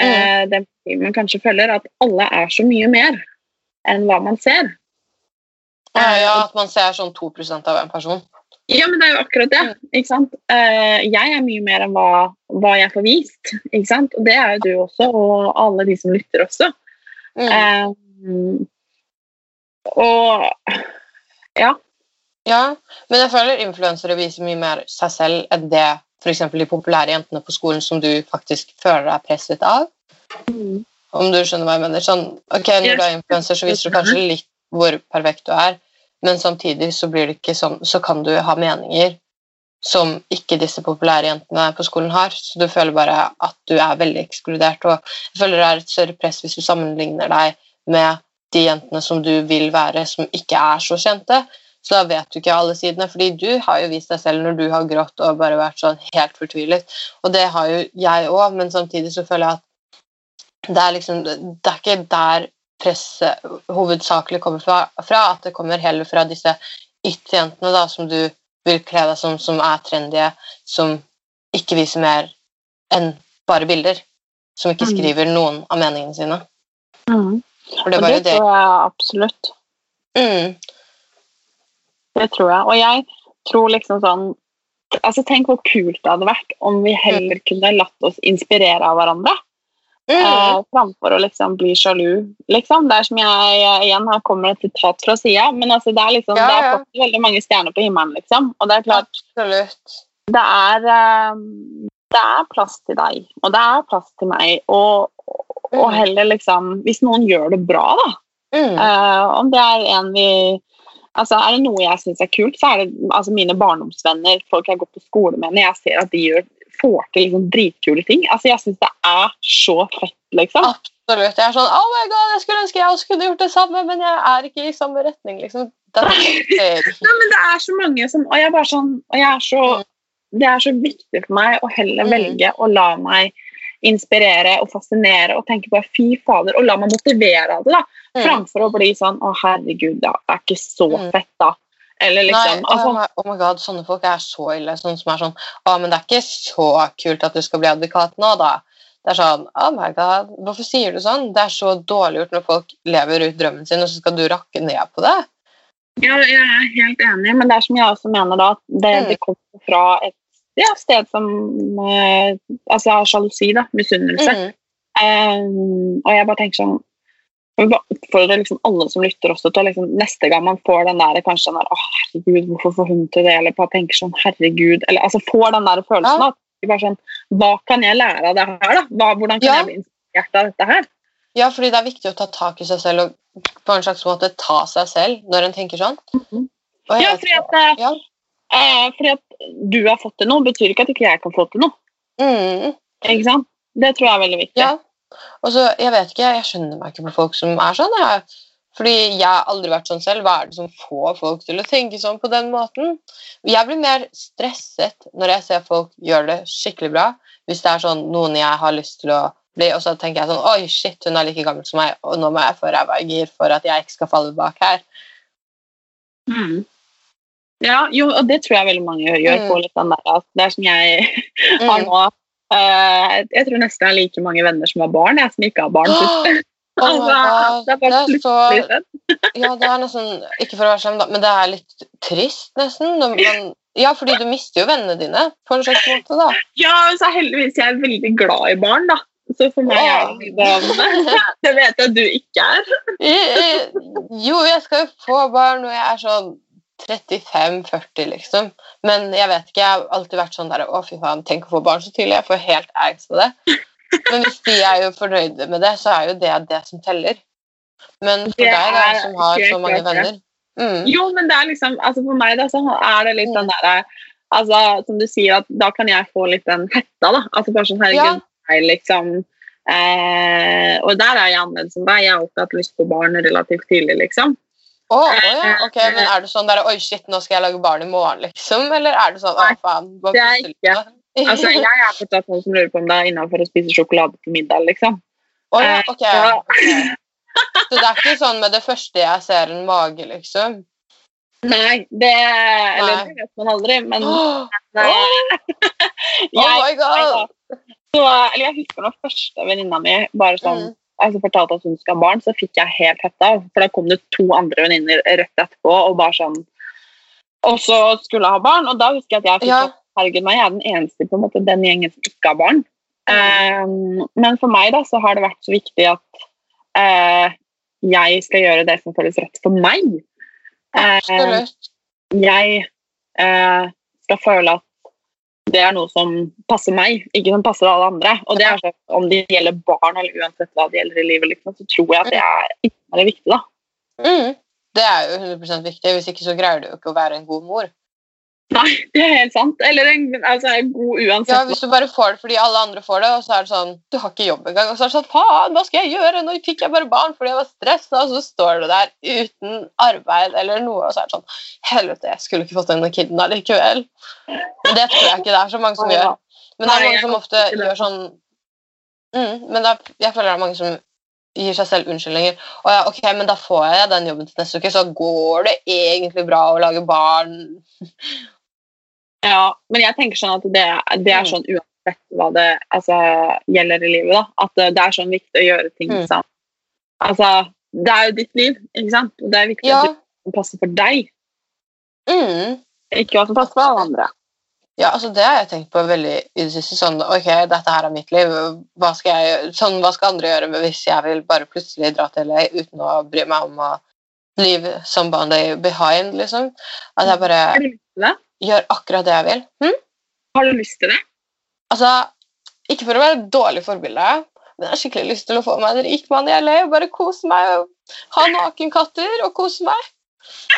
eh, det man kanskje følger, at alle er så mye mer. enn hva man ser. Ja, ja, at man ser sånn 2% av en person. Ja, men det er jo akkurat det. ikke sant? Eh, jeg er mye mer enn hva, hva jeg får vist. ikke sant? Og det er jo du også, og alle de som lytter også. Mm. Eh, og ja. Ja, men jeg føler influensere viser mye mer seg selv enn det f.eks. de populære jentene på skolen som du faktisk føler deg presset av. Mm. Om du skjønner hva jeg mener. Sånn, ok, Når du er influenser, så viser du kanskje litt hvor perfekt du er, men samtidig så blir det ikke sånn, så kan du ha meninger som ikke disse populære jentene på skolen har. Så du føler bare at du er veldig ekskludert. Og jeg føler det er et større press hvis du sammenligner deg med de jentene som du vil være, som ikke er så kjente. Så da vet du ikke alle sidene. fordi du har jo vist deg selv når du har grått og bare vært sånn helt fortvilet. Og det har jo jeg òg, men samtidig så føler jeg at det er liksom Det er ikke der presset hovedsakelig kommer fra, fra, at det kommer heller fra disse ytterjentene da, som du vil kle deg som, som er trendy, som ikke viser mer enn bare bilder. Som ikke Mm. skriver noen av meningene sine. Mm. For det var jo det det. tror jeg absolutt. Mm. Det tror jeg. Og jeg tror liksom sånn altså Tenk hvor kult det hadde vært om vi heller kunne latt oss inspirere av hverandre. Mm. Eh, framfor å liksom bli sjalu. Liksom. Det er som jeg igjen igjen her kommer et sitat fra sida, men altså, det er liksom, Ja, det er veldig mange stjerner på himmelen. Liksom. Og det er klart, Absolutt. det er, eh, det er plass til deg, og det er plass til meg. Og, og Mm. heller liksom Hvis noen gjør det bra, da, Mm. Uh, om det er en vi Altså, Er det noe jeg syns er kult, så er det altså, mine barndomsvenner, folk jeg går på skole med, når jeg ser at de gjør, får til liksom, dritkule ting. Altså, Jeg syns det er så fett, liksom. Absolutt. Jeg er sånn Oh my god, jeg skulle ønske jeg også kunne gjort det samme, men jeg er ikke i samme retning, liksom. Det er, Nei, men det er så mange som Og jeg er bare sånn og jeg er så, Det er så viktig for meg å heller Mm. velge å la meg inspirere og fascinere og tenke på fy fader, og la meg motivere av det, da. Mm. Framfor å bli sånn å herregud, det er ikke så Mm. fett, da. Eller liksom Nei, altså, oh, my, oh my god, sånne folk er så ille. Sånne som er sånn Å, men det er ikke så kult at du skal bli advokat nå, da. Det er sånn Oh my god, hvorfor sier du sånn? Det er så dårlig gjort når folk lever ut drømmen sin, og så skal du rakke ned på det. Ja, jeg er helt enig, men det er som jeg også mener da, at det, Mm. det kommer fra et ja, sted som eh, altså sjalusi, da, misunnelse. Mm. Um, og jeg bare tenker sånn jeg vil bare oppfordre liksom alle som lytter også til liksom, neste gang man får den der kanskje den der, å herregud, hvorfor får hun til det, eller bare tenker sånn, herregud, eller altså får den der følelsen Ja. bare sånn, hva kan jeg lære av det her da? Hva, hvordan kan Ja. jeg bli inspirert av dette her? Ja, fordi det er viktig å ta tak i seg selv og på en slags måte ta seg selv når en tenker sånn. Og jeg Ja, fordi at, eh, ja. Eh, fordi at du har fått til noe, betyr ikke at ikke jeg kan få til noe. Mm. Ikke sant? Det tror jeg er veldig viktig. Ja. Og så, jeg vet ikke, jeg skjønner meg ikke på folk som er sånn. Jeg. Fordi jeg har aldri vært sånn selv. Hva er det som får folk til å tenke sånn på den måten? Jeg blir mer stresset når jeg ser folk gjøre det skikkelig bra. Hvis det er sånn noen jeg har lyst til å bli, og så tenker jeg sånn Oi, shit, hun er like gammel som meg, og nå må jeg få ræva i gir for at jeg ikke skal falle bak her. Mm. Ja, jo, og det tror jeg veldig mange gjør. Mm. Litt den der, at det er som jeg har Mm. nå. Uh, jeg tror nesten jeg har like mange venner som har barn, jeg som ikke har barn. Oh my God. det er Det er så- sånn. Ja, det er nesten Ikke for å være slem, men det er litt trist, nesten. Man, ja, fordi du mister jo vennene dine på en slags måte, da. Ja, men så heldigvis jeg er veldig glad i barn, da. Så for meg er det Det vet jeg at du ikke er. Jo, jeg skal jo få barn når jeg er sånn 35-40, liksom. Men jeg vet ikke, jeg har alltid vært sånn der Å, fy faen, tenk å få barn så tidlig. Jeg får helt angst av det. Men hvis de er jo fornøyde med det, så er jo det det som teller. Men for Det deg, da, som har så mange venner mm. Jo, men det er liksom altså For meg da, så er det litt den derre altså, Som du sier, at da kan jeg få litt den hetta, da. Altså bare sånn herregud, jeg liksom eh, Og der er jeg annerledes enn deg. Jeg har alltid hatt lyst på barn relativt tidlig, liksom. Å, oh ja, ok, men er det sånn der Oi, shit, nå skal jeg lage barn i morgen, liksom? Eller er det sånn Å, faen. bare det er ikke. Altså, jeg er fortsatt noen som lurer på om det er innafor å spise sjokolade til middag, liksom. Å ja, ok. Ja. Så det er ikke sånn med det første jeg ser en mage, liksom? Nei, det Eller Nei. det vet man aldri, men Oh, eh, my god! så, eller jeg husker når første venninna mi bare sånn Mm. Altså fortalte at hun skal ha barn, så fikk jeg helt hetta. For da kom det to andre venninner rett etterpå og bare sånn Og så skulle jeg ha barn, og da husker jeg at jeg fikk Ja. Herregud, meg, jeg er den eneste på en måte den gjengen som ikke har barn. Um, men for meg da, så har det vært så viktig at uh, jeg skal gjøre det som føles rett for meg. Uh, jeg uh, skal føle at det er noe som passer meg, ikke som passer alle andre. Og det er sånn, Om det gjelder barn eller uansett hva det gjelder i livet, liksom, så tror jeg at det er innmari viktig. da. Mm. Det er jo 100 viktig. Hvis ikke så greier du jo ikke å være en god mor. Nei, det er helt sant. Eller en, altså, en god uansett. Ja, Hvis du bare får det fordi alle andre får det, og så er det sånn Du har ikke jobb engang. Og så er det sånn Faen, hva skal jeg gjøre? Nå fikk jeg bare barn fordi jeg var stressa, og så står du der uten arbeid eller noe, og så er det sånn Helvete, jeg skulle ikke fått denne kiden allikevel. Men det tror jeg ikke det er så mange som gjør. Men det er mange som ofte gjør sånn mm, Men er, jeg føler det er mange som gir seg selv unnskyldninger. Og ja, ok, men da får jeg den jobben til neste uke, så går det egentlig bra å lage barn. Ja, men jeg tenker sånn at det, det er Mm. sånn uansett hva det altså, gjelder i livet. da, At det det er sånn viktig å gjøre ting Mm. sammen. Altså, Det er jo ditt liv, ikke sant? Og det er viktig Ja. at det passer for deg, Mm. ikke hva som passer for alle andre. Ja, altså det har jeg tenkt på veldig i det siste. Sånn, ok, dette her er mitt liv. Hva skal, jeg, sånn, hva skal andre gjøre med hvis jeg vil bare plutselig dra til LA uten å bry meg om å leave somebody behind, liksom? At jeg bare Gjør akkurat det jeg vil. Hm? Har du lyst til det? Altså, ikke for å være et dårlig forbilde, men jeg har skikkelig lyst til å få meg en rik mann i LA og bare kose meg og ha nakenkatter og kose meg.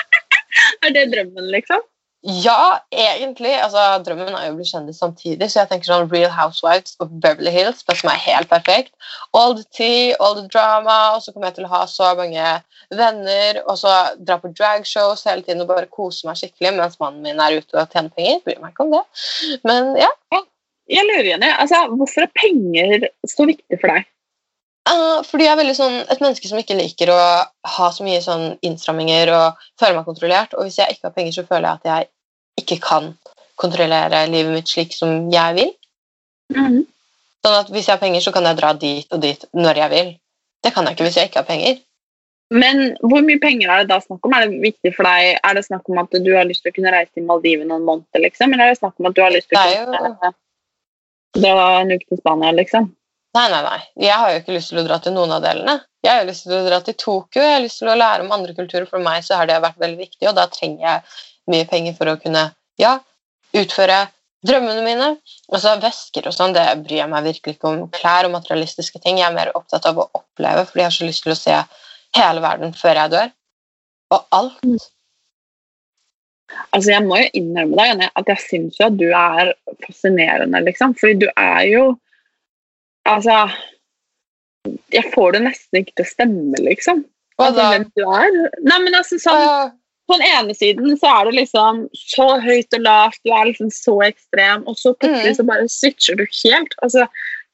Er det drømmen, liksom? Ja, egentlig. altså Drømmen er jo å bli kjendis samtidig, så jeg tenker sånn Real Housewives of Beverly Hills, det som er helt perfekt. All the tea, all the drama, og så kommer jeg til å ha så mange venner, og så dra på dragshows hele tiden og bare kose meg skikkelig mens mannen min er ute og tjener penger. Bryr meg ikke om det. Men ja. Jeg lurer igjen, altså, Hvorfor er penger så viktig for deg? Fordi jeg er veldig sånn, et menneske som ikke liker å ha så mye sånn innstramminger og føle meg kontrollert. Og hvis jeg ikke har penger, så føler jeg at jeg ikke kan kontrollere livet mitt slik som jeg vil. Sånn at Hvis jeg har penger, så kan jeg dra dit og dit når jeg vil. Det kan jeg ikke hvis jeg ikke har penger. Men hvor mye penger er det da snakk om? Er det viktig for deg? Er det snakk om at du har lyst til å kunne reise til Maldivene en måned, liksom? Eller er det snakk om at du har lyst til å kunne jo... dra en uke til Spania, liksom? Nei, nei, nei. Jeg har jo ikke lyst til å dra til noen av delene. Jeg har jo lyst til å dra til Tokyo, jeg har lyst til å lære om andre kulturer. For meg så har det vært veldig viktig, og da trenger jeg mye penger for å kunne ja, utføre drømmene mine. Og så vesker og sånn, det bryr jeg meg virkelig ikke om. Klær og materialistiske ting. Jeg er mer opptatt av å oppleve, fordi jeg har så lyst til å se hele verden før jeg dør. Og alt. Altså, Jeg må jo innrømme deg Janne, at jeg syns jo at du er fascinerende, liksom. Fordi du er jo Altså Jeg får det nesten ikke til å stemme, liksom. Altså, hvem du er. Nei, men altså, sånn, På den ene siden så er det liksom så høyt og lavt, du er liksom så ekstrem, og så plutselig Mm. så bare switcher du helt. Og så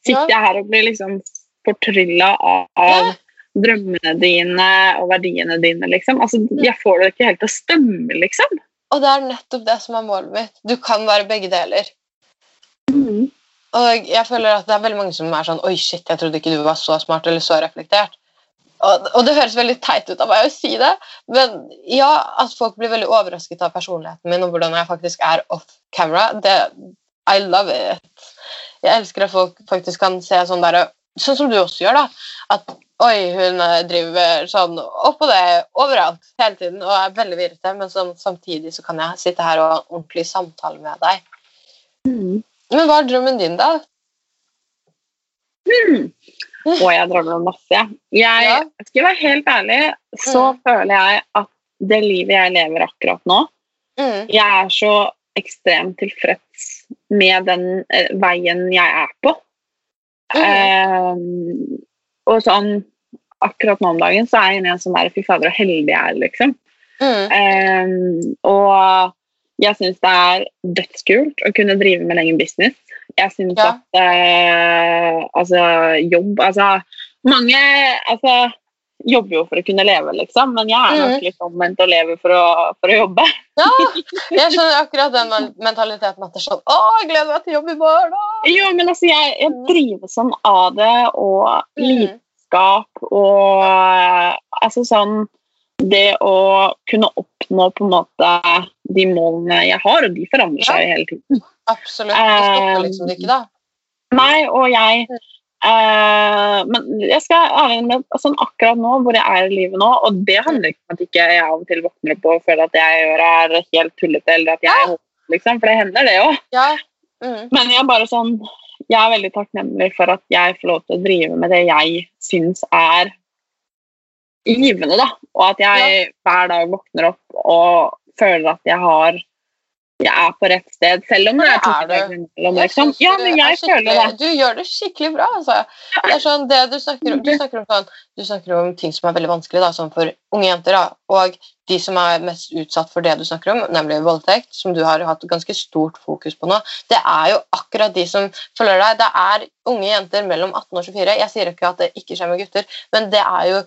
sitter jeg her og blir liksom fortrylla av, av drømmene dine og verdiene dine, liksom. Altså, jeg får det ikke helt til å stemme, liksom. Og det er nettopp det som er målet mitt. Du kan være begge deler. Og jeg føler at det er veldig mange som er sånn Oi, shit, jeg trodde ikke du var så smart eller så reflektert. Og, og det høres veldig teit ut av meg å si det, men ja, at folk blir veldig overrasket av personligheten min og hvordan jeg faktisk er off camera, det I love it. Jeg elsker at folk faktisk kan se sånn der Sånn som du også gjør, da. At oi, hun eh, driver sånn opp og ned overalt hele tiden og er veldig virrete, men sånn, samtidig så kan jeg sitte her og ordentlig samtale med deg. Men hva er drømmen din, da? Mm. Og jeg drømmer om masse. jeg. ja. skal være helt ærlig, så føler jeg at det livet jeg lever akkurat nå Mm. Jeg er så ekstremt tilfreds med den eh, veien jeg er på. Eh, og sånn akkurat nå om dagen så er jeg inne i en sånn der Fy fader, så heldig jeg er, liksom. Eh, og jeg syns det er dødskult å kunne drive med egen business. Jeg syns Ja. at eh, altså jobb Altså mange altså, jobber jo for å kunne leve, liksom, men jeg er nok Mhm. litt omvendt og lever for å, for å jobbe. Ja, jeg skjønner akkurat den mentaliteten at det er sånn Å, jeg gleder meg til jobb i morgen! da!» Jo, men altså, jeg, jeg drives sånn av det, og lidenskap og eh, altså sånn Det å kunne oppnå på en måte de målene jeg har, og de forandrer seg ja. hele tiden. Absolutt. Det stopper liksom ikke, da. Nei, og jeg Uh, Men jeg skal ærlig med sånn akkurat nå, hvor jeg er i livet nå, og det handler ikke om at ikke jeg av og til våkner opp og føler at jeg gjør er helt tullete, eller at jeg er homo, liksom, for det hender, det òg. Ja. Mm. Men jeg er bare sånn Jeg er veldig takknemlig for at jeg får lov til å drive med det jeg syns er givende, da. Og at jeg hver dag våkner opp og føler at jeg har jeg er på rett sted, selv om det er to du. Liksom. Ja, men jeg føler det. Du gjør det skikkelig bra. Altså. Det er sånn, det du, snakker om, du, snakker om sånn, du snakker om ting som er veldig vanskelig da, sånn for unge jenter. Da, og de som er mest utsatt for det du snakker om, nemlig voldtekt, som du har hatt ganske stort fokus på nå, det er jo akkurat de som følger deg. Det er unge jenter mellom 18 og 24. Jeg sier ikke at det ikke skjer med gutter, men det er jo,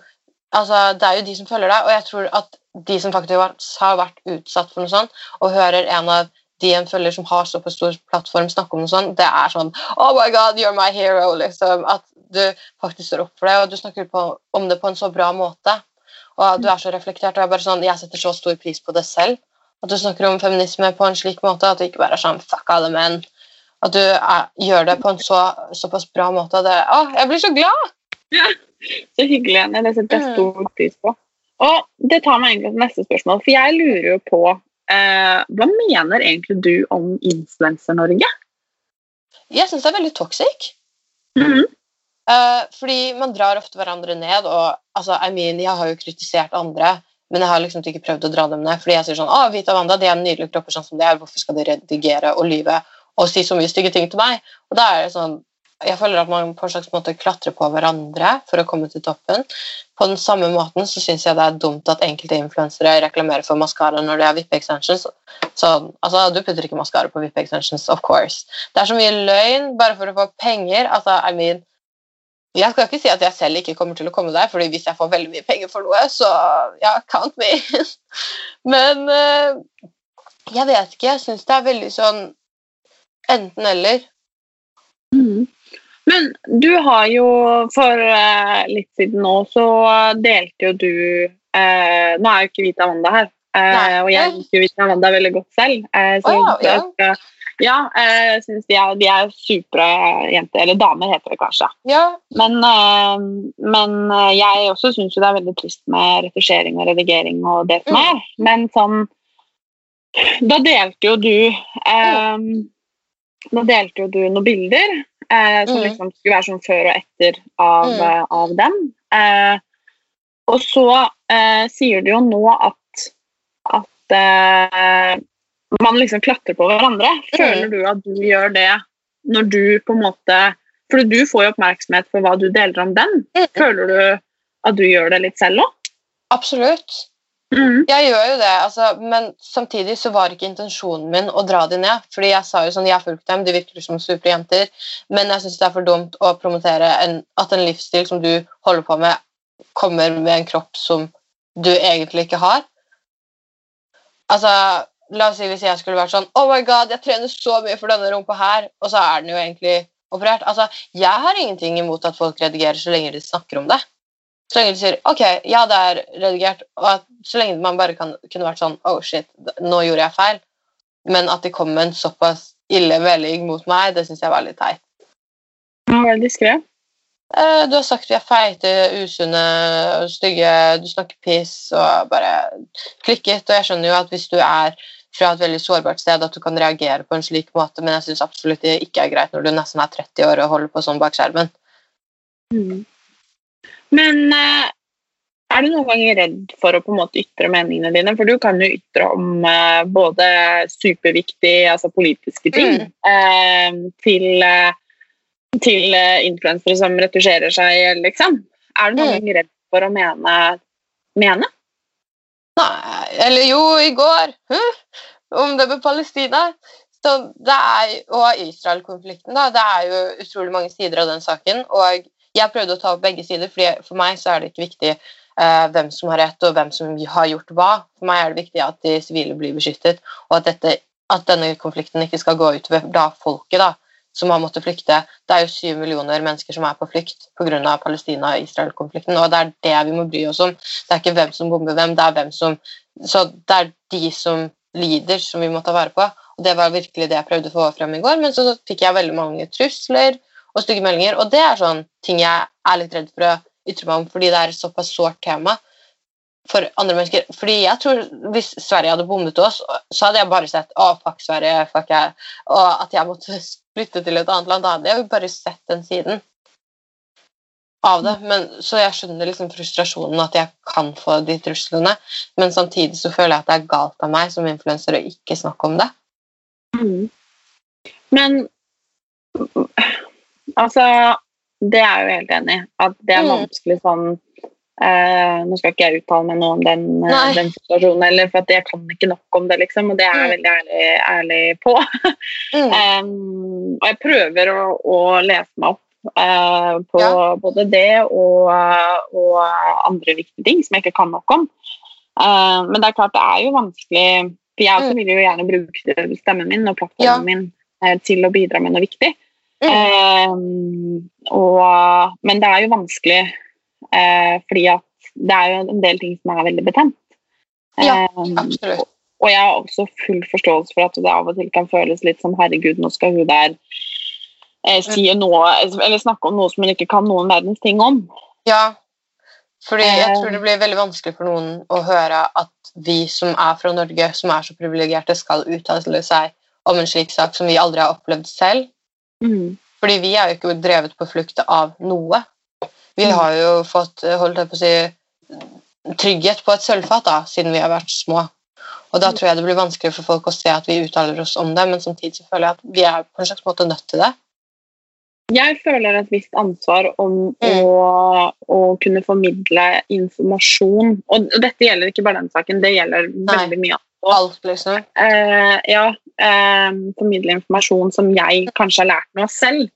altså, det er jo de som følger deg. Og jeg tror at de som faktisk har vært- utsatt for noe sånt, og hører en av de en følger som har såpass stor plattform, snakke om noe sånt, det er sånn Oh my God, you're my hero! liksom, At du faktisk står opp for det, og du snakker på, om det på en så bra måte. Og du er så reflektert, og jeg, bare sånn, jeg setter så stor pris på det selv. At du snakker om feminisme på en slik måte at du ikke bare er sånn Fuck alle menn. At du er, gjør det på en så, såpass bra måte. Det, å, jeg blir så glad! Ja, Så hyggelig, Jenny. Det setter jeg stor pris på. Og det tar meg egentlig til neste spørsmål, for jeg lurer jo på eh, Hva mener egentlig du om Influenser-Norge? Jeg syns det er veldig toxic. Mhm. Eh, fordi man drar ofte hverandre ned, og altså, I mean, jeg har jo kritisert andre, men jeg har liksom ikke prøvd å dra dem ned. Fordi jeg sier sånn Å, Vita Wanda, de er nydelige kropper sånn som de er, hvorfor skal de redigere og lyve og si så mye stygge ting til meg? Og da er det sånn Jeg føler at man på en slags måte klatrer på hverandre for å komme til toppen. På den samme måten så syns jeg det er dumt at enkelte influensere reklamerer for maskara når det er vippe-extensions. Så, altså, du putter ikke maskara på vippe-extensions, of course. Det er så mye løgn bare for å få penger. Altså, I mean, jeg skal ikke si at jeg selv ikke kommer til å komme der, fordi hvis jeg får veldig mye penger for noe, så ja, count me. Men eh, jeg vet ikke. Jeg syns det er veldig sånn enten-eller. Mhm. Men du har jo for eh, litt siden nå, så delte jo du eh, Nå er jo ikke Vita Wanda her, eh, og jeg liker jo Vita Wanda veldig godt selv. Eh, så oh, ja, At, ja, jeg syns de, er- de er supre jenter. Eller damer, heter det kanskje. Ja, Men, eh, men eh, jeg også syns jo det er veldig trist med retusjering og redigering og det som Mm. er. Men sånn Da delte jo du eh, Da delte jo du noen bilder eh, som Mm. liksom skulle være sånn før og etter av, Mm. eh, av dem. Eh, og så eh, sier du jo nå at at eh, man liksom klatrer på hverandre. Føler du at du gjør det når du på en måte For du får jo oppmerksomhet for hva du deler om den. Mm. Føler du at du gjør det litt selv òg? absolutt. Jeg gjør jo det, altså, men samtidig så var ikke intensjonen min å dra de ned. fordi jeg sa jo sånn, jeg har fulgt dem, de virker som supre jenter, men jeg syns det er for dumt å promotere en, at en livsstil som du holder på med, kommer med en kropp som du egentlig ikke har. Altså, La oss si hvis jeg skulle vært sånn Oh my god, jeg trener så mye for denne rumpa her, og så er den jo egentlig operert. Altså, Jeg har ingenting imot at folk redigerer så lenge de snakker om det. Så lenge du sier ok, ja, det er redigert, og at, så lenge man bare kan, kunne vært sånn oh shit, nå gjorde jeg feil, men at de kom en såpass ille melding mot meg, det syns jeg var litt teit. Veldig skrev. Eh, Du har sagt vi er feite, usunne, stygge, du snakker piss og bare klikket. Og jeg skjønner jo at hvis du er fra et veldig sårbart sted, at du kan reagere på en slik måte, men jeg syns absolutt det ikke er greit når du nesten er 30 år og holder på sånn bak skjermen. Men eh, er du noen ganger redd for å på en måte ytre meningene dine? For du kan jo ytre om eh, både superviktige, altså politiske ting, eh, til, eh, til eh, influensere som retusjerer seg, liksom. Er du noen Mm. ganger redd for å mene? mene? Nei, eller jo, i går. Huh? Om det med Palestina. Så det er, og Israel-konflikten, da. Det er jo utrolig mange sider av den saken. Og jeg prøvde å ta opp begge sider, fordi for meg så er det ikke viktig eh, hvem som har rett, og hvem som har gjort hva. For meg er det viktig at de sivile blir beskyttet, og at, dette, at denne konflikten ikke skal gå utover da folket, da, som har måttet flykte. Det er jo syv millioner mennesker som er på flukt pga. Palestina-Israel-konflikten, og det er det vi må bry oss om. Det er ikke hvem som bomber hvem, det er hvem som Så det er de som lider, som vi må ta vare på. Og det var virkelig det jeg prøvde å få frem i går, men så fikk jeg veldig mange trusler og stygge meldinger, og det er sånn ting jeg er litt redd for å ytre meg om, fordi det er et såpass sårt tema for andre mennesker. Fordi jeg tror Hvis Sverige hadde bommet oss, så hadde jeg bare sett å, fuck Sverige, fuck jeg, og at jeg måtte flytte til et annet land. Da hadde jeg jo bare sett den siden av det. Men, så jeg skjønner liksom frustrasjonen at jeg kan få de truslene, men samtidig så føler jeg at det er galt av meg som influenser å ikke snakke om det. Mm. Men altså Det er jeg jo helt enig i. At det er Mm. vanskelig sånn eh, Nå skal ikke jeg uttale meg noe om den, eh, den situasjonen, eller, for jeg kan ikke nok om det, liksom, og det er jeg Mm. veldig ærlig, ærlig på. Mm. Um, og jeg prøver å, å lese meg opp Uh, på Ja. både det og, og andre viktige ting som jeg ikke kan nok om. Uh, men det er klart det er jo vanskelig For jeg også Mm. vil jo gjerne bruke stemmen min og plattformen Ja. min uh, til å bidra med noe viktig. Mm. Eh, og, men det er jo vanskelig eh, fordi at det er jo en del ting som er veldig betent. Ja, Eh, Absolutt. og jeg har også full forståelse for at det av og til kan føles litt som herregud, nå skal hun der eh, si noe, eller snakke om noe som hun ikke kan noen verdens ting om. Ja, fordi jeg Eh. tror det blir veldig vanskelig for noen å høre at vi som er fra Norge, som er så privilegerte, skal uttale seg om en slik sak som vi aldri har opplevd selv. Fordi vi er jo ikke drevet på flukt av noe. Vi Mm. har jo fått eh, holdt jeg på å si, trygghet på et sølvfat da, siden vi har vært små. Og da tror jeg det blir vanskelig for folk å se at vi uttaler oss om det, men samtidig så føler jeg at vi er på en slags måte nødt til det. Jeg føler et visst ansvar om Mm. å, å kunne formidle informasjon. Og dette gjelder ikke bare den saken, det gjelder veldig mye annet. Alt, liksom. Eh, ja, eh, formidle informasjon som jeg kanskje har lært noe selv.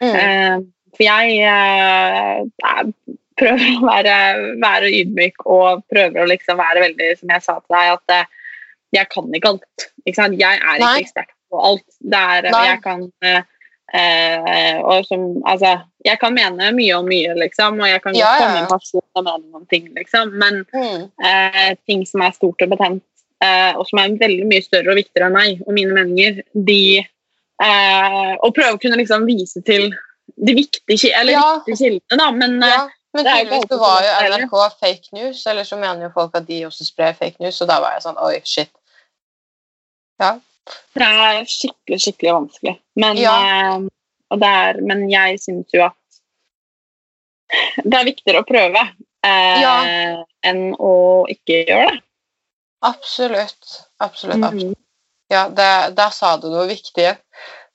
Mm. Eh, for jeg eh, er, prøver å være, være ydmyk og prøver å liksom være veldig, som jeg sa til deg, at eh, jeg kan ikke alt. Ikke? Jeg er Nei. ikke ekspert på alt. Det er, jeg kan eh, og som, altså, jeg kan mene mye om mye, liksom, og jeg kan Ja, ja, komme ja. en person og mene om ting, liksom, men Mm. eh, ting som er stort og betent, og som er veldig mye større og viktigere enn meg og mine meninger, de eh, Og prøve å kunne liksom vise til de viktige, eller Ja. viktige kildene, da, men eh, Ja, men jo ikke tydeligvis så var jo. NRK fake news, eller så mener jo folk at de også sprer fake news, og da var jeg sånn oi, shit. Ja. det er skikkelig, skikkelig vanskelig. Men, Ja. eh, er, men jeg syns jo at det er viktigere å prøve eh, Ja. enn å ikke gjøre det. Absolutt. Absolutt. Mhm. absolutt. Ja, det, der sa du noe viktig.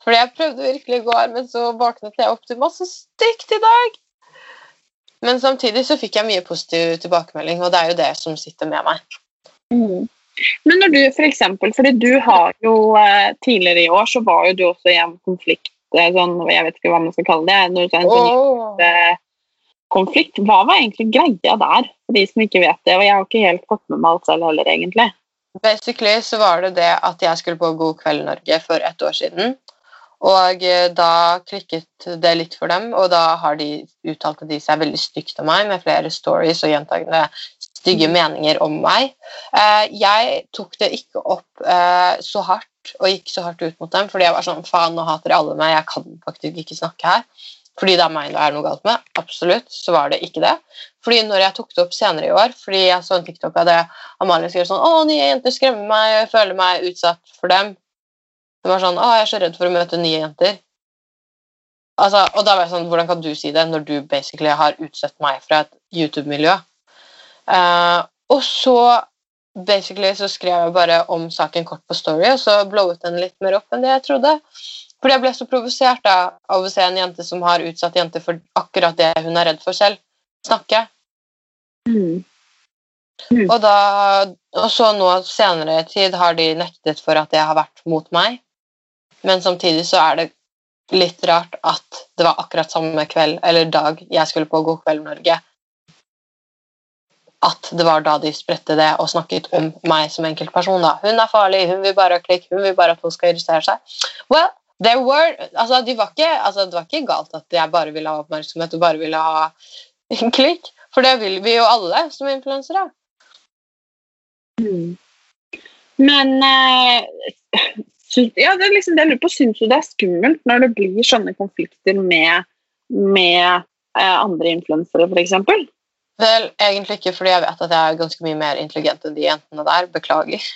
Fordi jeg prøvde virkelig i går, men så våknet jeg opp til masse stygt i dag. Men samtidig så fikk jeg mye positiv tilbakemelding, og det er jo det som sitter med meg. Mm. Men når du for eksempel, fordi du har jo eh, tidligere i år så var jo du også i en konflikt, eh, sånn, jeg vet ikke hva man skal kalle det, sa en sånn Åh. Konflikt. Hva var egentlig greia der, for de som ikke vet det? Og jeg har ikke helt fått med meg alt selv heller, egentlig. Basically så var det det at jeg skulle på God kveld Norge for et år siden. Og eh, da klikket det litt for dem, og da har de uttalte de seg veldig stygt om meg med flere stories og gjentagende stygge meninger om meg. Eh, jeg tok det ikke opp eh, så hardt og gikk så hardt ut mot dem, fordi jeg var sånn faen, nå hater alle meg, jeg kan faktisk ikke snakke her. Fordi det er meg det er noe galt med. Absolutt, så var det ikke det. Fordi når jeg tok det opp senere i år, fordi jeg så en TikTok av det Amalie skrev sånn 'Å, nye jenter skremmer meg, jeg føler meg utsatt for dem'. Det var sånn 'Å, jeg er så redd for å møte nye jenter'. Altså, og da var jeg sånn Hvordan kan du si det når du basically har utsatt meg fra et YouTube-miljø? Uh, og så basically så skrev jeg bare om saken kort på Story, og så blowet den litt mer opp enn det jeg trodde. Fordi jeg ble så provosert da, av å se en jente som har utsatt jenter for akkurat det hun er redd for selv, snakke. Og, da, og så nå senere i tid har de nektet for at det har vært mot meg. Men samtidig så er det litt rart at det var akkurat samme kveld eller dag jeg skulle på God kveld Norge, at det var da de spredte det og snakket om meg som enkeltperson. da. Hun er farlig, hun vil bare ha klikk, hun vil bare at hun skal irritere seg. Well, were, altså, de var ikke, altså, det var ikke galt at jeg bare ville ha oppmerksomhet og bare ville ha en klikk. For det vil vi jo alle som influensere. Mm. Men eh, ja, det er liksom det jeg lurer på. Syns du det er skummelt når det blir sånne konflikter med, med eh, andre influensere, f.eks.? Vel, egentlig ikke, fordi jeg vet at jeg er ganske mye mer intelligent enn de jentene der. Beklager.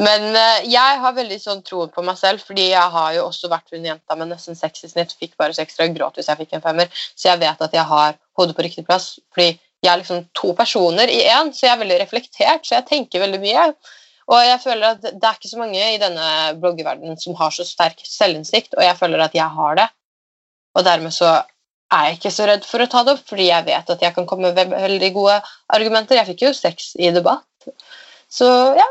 Men eh, jeg har veldig sånn troen på meg selv, fordi jeg har jo også vært hun jenta med nesten seks i snitt, fikk bare seks, og gråt hvis jeg fikk en femmer, så jeg vet at jeg har hodet på riktig plass. Fordi jeg er liksom to personer i én, så jeg er veldig reflektert, så jeg tenker veldig mye. Og jeg føler at det er ikke så mange i denne bloggeverdenen som har så sterk selvinnsikt, og jeg føler at jeg har det. Og dermed så er jeg ikke så redd for å ta det opp, fordi jeg vet at jeg kan komme med veldig gode argumenter. Jeg fikk jo seks i debatt. Så ja,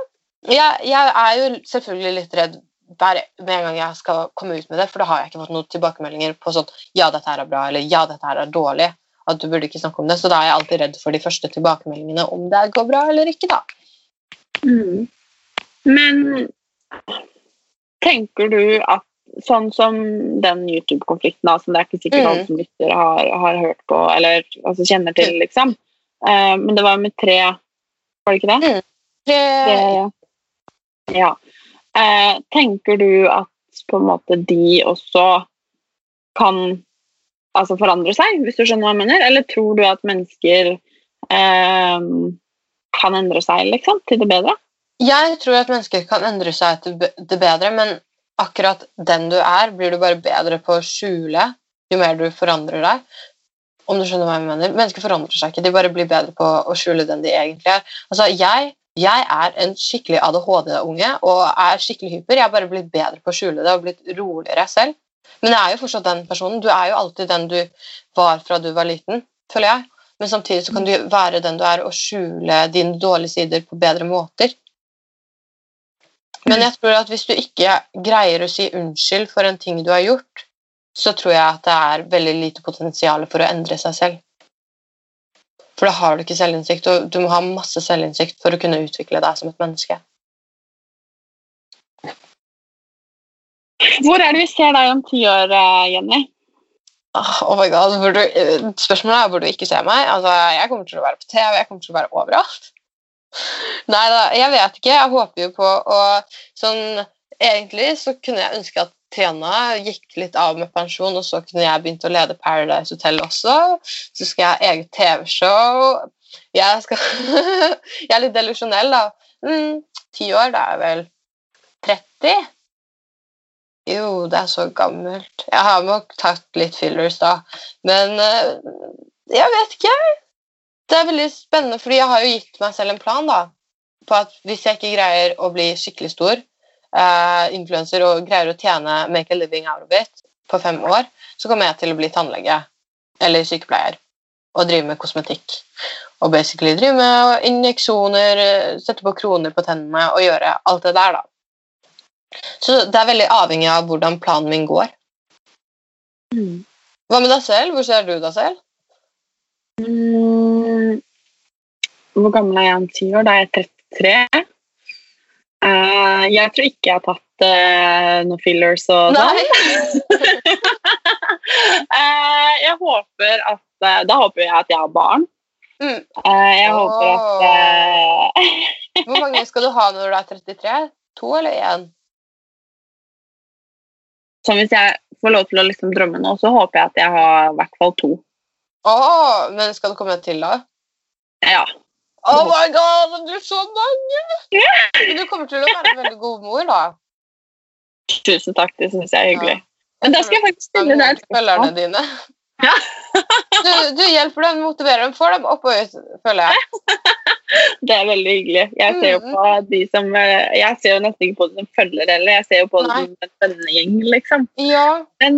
jeg, jeg er jo selvfølgelig litt redd hver, med en gang jeg skal komme ut med det, for da har jeg ikke fått noen tilbakemeldinger på sånn ja, dette her er bra, eller ja, dette her er dårlig. At du burde ikke snakke om det. Så da er jeg alltid redd for de første tilbakemeldingene om det går bra eller ikke, da. Mm. Men tenker du at sånn som den YouTube-konflikten, som det er ikke sikkert Mm. alle som lytter har, har hørt på eller altså, kjenner til, liksom. Uh, men det var med tre Var det ikke det? Mm. Tre, ja. Eh, tenker du at på en måte de også kan altså forandre seg, hvis du skjønner hva jeg mener? Eller tror du at mennesker eh, kan endre seg liksom, til det bedre? jeg tror at mennesker kan endre seg til det bedre, men akkurat den du er, blir du bare bedre på å skjule jo mer du forandrer deg. Om du skjønner hva jeg mener. Mennesker forandrer seg ikke, de bare blir bedre på å skjule den de egentlig er. Altså, jeg, jeg er en skikkelig ADHD-unge og er skikkelig hyper. Jeg har bare blitt bedre på å skjule det og blitt roligere selv. Men jeg er jo fortsatt den personen. Du er jo alltid den du var fra du var liten, føler jeg. Men samtidig så kan du være den du er og skjule dine dårlige sider på bedre måter. Men jeg tror at hvis du ikke greier å si unnskyld for en ting du har gjort, så tror jeg at det er veldig lite potensial for å endre seg selv. For da har du ikke selvinnsikt, og du må ha masse selvinnsikt for å kunne utvikle deg som et menneske. Hvor er det vi ser deg om ti år, eh, Jenny? Oh my god, du, eh, Spørsmålet er hvor du ikke ser meg. Altså, jeg kommer til å være på TV, jeg kommer til å være overalt. Nei da, jeg vet ikke. Jeg håper jo på å sånn, Egentlig så kunne jeg ønske at Trena gikk litt av med pensjon, og så kunne jeg begynt å lede Paradise Hotel også. Så skal jeg ha eget TV-show. Jeg, skal jeg er litt delusjonell, da. Mm, Ti år, da er jeg vel 30? Jo, det er så gammelt. Jeg har nok tatt litt fillers, da. Men eh, jeg vet ikke. Det er veldig spennende, fordi jeg har jo gitt meg selv en plan da, på at hvis jeg ikke greier å bli skikkelig stor uh, influenser og greier å tjene make a living out of it på fem år, så kommer jeg til å bli tannlege eller sykepleier og drive med kosmetikk. Og basically drive med injeksjoner, eh, sette på kroner på tennene og gjøre alt det der, da. Så det er veldig avhengig av hvordan planen min går. Hva med deg selv? Hvor ser du deg selv? Mm, hvor gammel er jeg om ti år? Da er jeg 33. Eh, jeg tror ikke jeg har tatt uh, noen fillers og sånn. uh, jeg håper at Da håper jeg at jeg har barn. Mm. Jeg håper at Hvor mange skal du ha når du er 33? To eller én? Sånn hvis jeg får lov til å liksom drømme nå, så håper jeg at jeg har i hvert fall to. Oh, men skal det komme til, da? Ja. Oh my god, det blir så mange! Men du kommer til å være en veldig god mor, da. Tusen takk, det syns jeg er hyggelig. Men da skal jeg faktisk stille deg et Følgerne dine. Du, du hjelper dem, motiverer dem, får dem opp og ut, føler jeg. Det er veldig hyggelig. Jeg ser jo Mm. på de som eh, Jeg ser jo nesten ikke på dem som følger eller jeg ser jo på dem som en vennegjeng, liksom. Ja. Men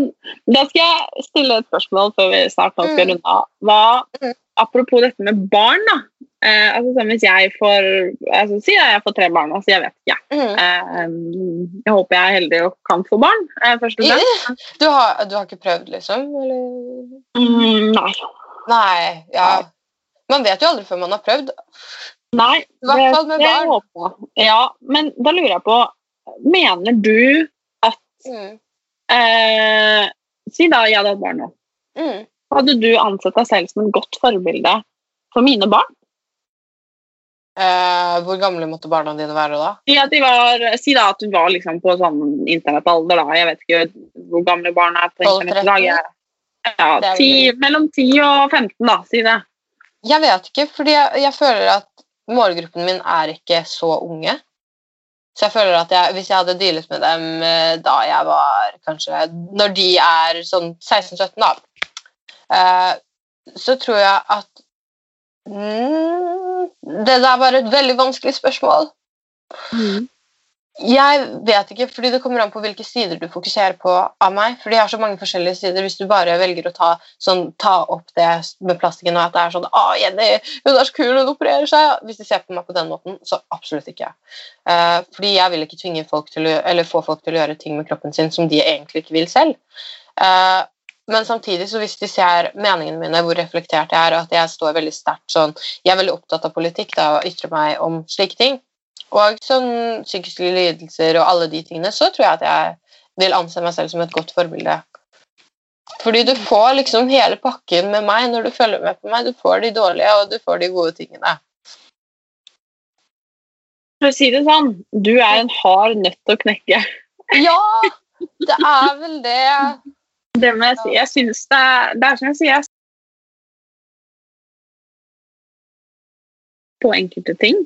da skal jeg stille et spørsmål før vi snart nå skal Mm. runde av. Mm. apropos dette med barn, da. Eh, altså sånn Hvis jeg får altså, Si at jeg får tre barn, altså jeg vet ikke. Mm. Eh, jeg håper jeg er heldig og kan få barn, eh, først og fremst. Du har, du har ikke prøvd, liksom? Eller? Mm, nei. Nei, ja. Man vet jo aldri før man har prøvd. Nei, I hvert fall med barn. håper. Ja, men da lurer jeg på Mener du at Mm. eh, Si da jeg hadde hatt barn nå. Mm. Hadde du ansett deg selv som et godt forbilde for mine barn? Eh, hvor gamle måtte barna dine være da? De var, si da at du var liksom på sånn internettalder. da. Jeg vet ikke hvor gamle barna er på 12, internett i dag. 13? Ja, er ti, vel- mellom 10 og 15, da. Si det. Jeg vet ikke, fordi jeg, jeg føler at målgruppen min er ikke så unge. Så jeg føler at jeg, hvis jeg hadde dealet med dem eh, da jeg var kanskje Når de er sånn 16-17, da, eh, så tror jeg at Det der var et veldig vanskelig spørsmål. Jeg vet ikke, fordi det kommer an på hvilke sider du fokuserer på av meg. fordi jeg har så mange forskjellige sider. Hvis du bare velger å ta, sånn, ta opp det med plastikken og at det er sånn Å, Jenny, hun er så kul, hun opererer seg. Hvis de ser på meg på den måten, så absolutt ikke. Uh, fordi jeg vil ikke tvinge folk til å, eller få folk til å gjøre ting med kroppen sin som de egentlig ikke vil selv. Eh, men samtidig, så hvis de ser meningene mine, hvor reflektert jeg er, og at jeg står veldig sterkt sånn Jeg er veldig opptatt av politikk da, og ytrer meg om slike ting. Og sånn psykiske lidelser og alle de tingene, så tror jeg at jeg vil anse meg selv som et godt forbilde. Fordi du får liksom hele pakken med meg når du følger med på meg. Du får de dårlige, og du får de gode tingene. For å si det sånn, du er en hard nøtt å knekke. Ja! Det er vel det. Det må jeg si. Jeg syns det, det er som jeg sier, på enkelte ting.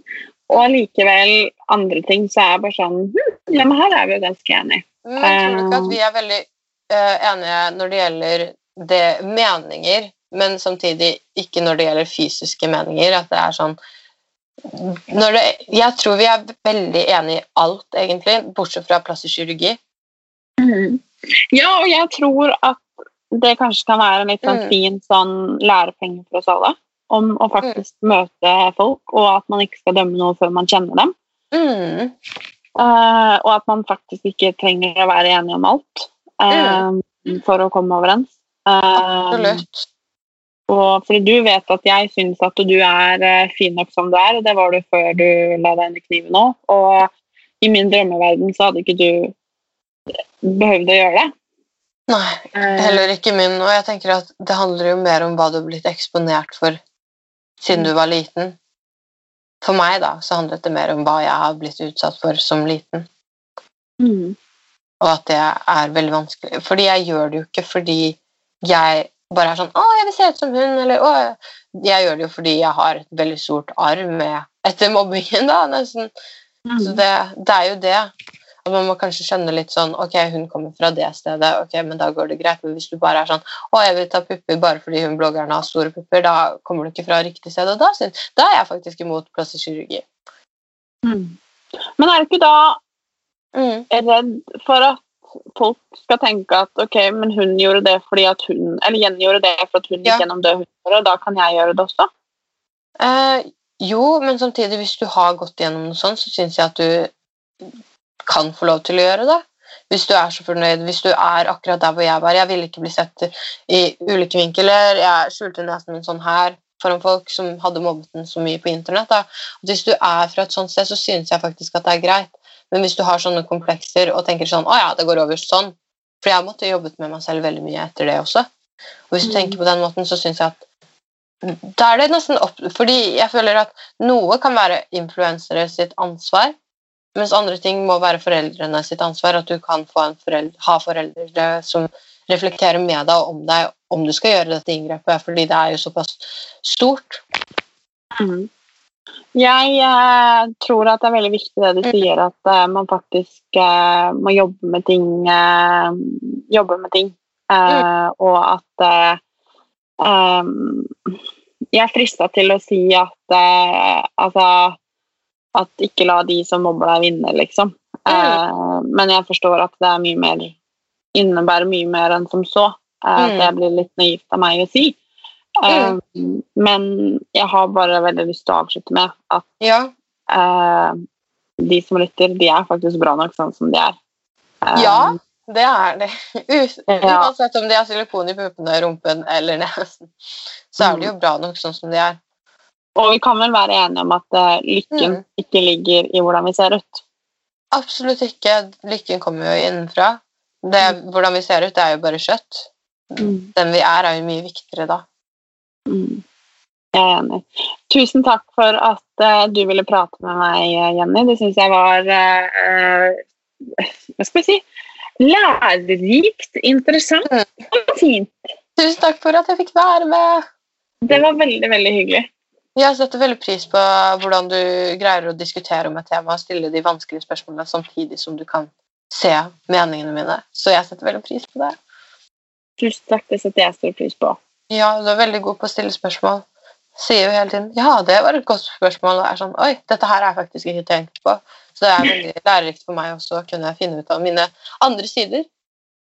Og allikevel andre ting så er jeg bare sånn hm, Ja, men her er vi jo ganske enige. Men tror du ikke at vi er veldig uh, enige når det gjelder det meninger, men samtidig ikke når det gjelder fysiske meninger? At det er sånn det, Jeg tror vi er veldig enige i alt, egentlig, bortsett fra plastisk kirurgi. Ja, og jeg tror at det kanskje kan være en litt sånn Mm. fin sånn lærepenge for oss alle. Om å faktisk møte folk, og at man ikke skal dømme noe før man kjenner dem. Mm. Uh, og at man faktisk ikke trenger å være enig om alt eh, for å komme overens. Uh, Absolutt. og fordi du vet at jeg syns at du er eh, fin nok som du er, og det var du før du la deg inn i kniven òg. Og i min drømmeverden så hadde ikke du behøvd å gjøre det. Nei, heller ikke min. Og jeg tenker at det handler jo mer om hva du har blitt eksponert for siden du var liten. For meg da, så handlet det mer om hva jeg har blitt utsatt for som liten. Mm. Og at det er veldig vanskelig. Fordi jeg gjør det jo ikke fordi jeg bare er sånn 'Å, jeg vil se ut som hun', eller 'Å Jeg gjør det jo fordi jeg har et veldig stort arv med etter mobbingen, da, nesten. Så det, det er jo det. At man må kanskje skjønne litt sånn Ok, hun kommer fra det stedet, ok, men da går det greit. Men hvis du bare er sånn Å, jeg vil ta pupper bare fordi hun bloggeren har store pupper, da kommer du ikke fra riktig sted. Og da, synes, da er jeg faktisk imot plastisk kirurgi. Mm. Men er du ikke da Mm. redd for at folk skal tenke at ok, men hun gjorde det fordi at hun Eller Jenny gjorde det for at hun Ja. gikk gjennom det hun gjorde, da kan jeg gjøre det også? Eh, jo, men samtidig, hvis du har gått gjennom noe sånt, så syns jeg at du kan få lov til å gjøre det. Hvis du er så fornøyd, hvis du er akkurat der hvor jeg var. Jeg ville ikke bli sett i ulike vinkler. Jeg skjulte nesen min sånn her foran folk som hadde mobbet den så mye på internett. Hvis du er fra et sånt sted, så synes jeg faktisk at det er greit. Men hvis du har sånne komplekser og tenker sånn Å ja, det går over sånn. For jeg måtte jobbet med meg selv veldig mye etter det også. Og hvis du tenker på den måten, så syns jeg at da er det nesten opp Fordi jeg føler at noe kan være influensere sitt ansvar, mens andre ting må være foreldrene sitt ansvar. At du kan få en foreld ha foreldre som reflekterer med deg om deg om du skal gjøre dette inngrepet, fordi det er jo såpass stort. Mm. Jeg eh, tror at det er veldig viktig det du sier, at eh, man faktisk eh, må jobbe med ting. eh, jobbe med ting. Mm. Og at eh, Jeg er frista til å si at altså At ikke la de som mobber deg, vinne, liksom. Eh, men jeg forstår at det mye mer innebærer mye mer enn som så. Eh, Mm. Det blir litt naivt av meg å si. Eh, Men jeg har bare veldig lyst til å avslutte med at Ja. eh, de som lytter, de er faktisk bra nok sånn som de er. Eh, Ja, det er det. Uansett om de har silikon i puppene, rumpen eller nesen, så er de jo bra nok sånn som de er. Og vi kan vel være enige om at eh, lykken Mm. ikke ligger i hvordan vi ser ut. Absolutt ikke. Lykken kommer jo innenfra. Det, hvordan vi ser ut, det er jo bare kjøtt. Mm. Den vi er, er jo mye viktigere da. Mm. Jeg er enig. Tusen takk for at uh, du ville prate med meg, eh, Jenny. Det syns jeg var uh, Hva skal vi si? Lærerikt, interessant og fint. Tusen takk for at jeg fikk være med. Det var veldig, veldig hyggelig. Jeg setter veldig pris på hvordan du greier å diskutere om et tema og stille de vanskelige spørsmålene samtidig som du kan se meningene mine. Så jeg setter veldig pris på det. Tusen takk, det setter jeg stor pris på. Ja, du er veldig god på å stille spørsmål. Sier jo hele tiden 'ja, det var et godt spørsmål', og er sånn 'oi, dette her er faktisk ikke tenkt på'. Så det er veldig lærerikt for meg også å kunne finne ut av mine andre sider.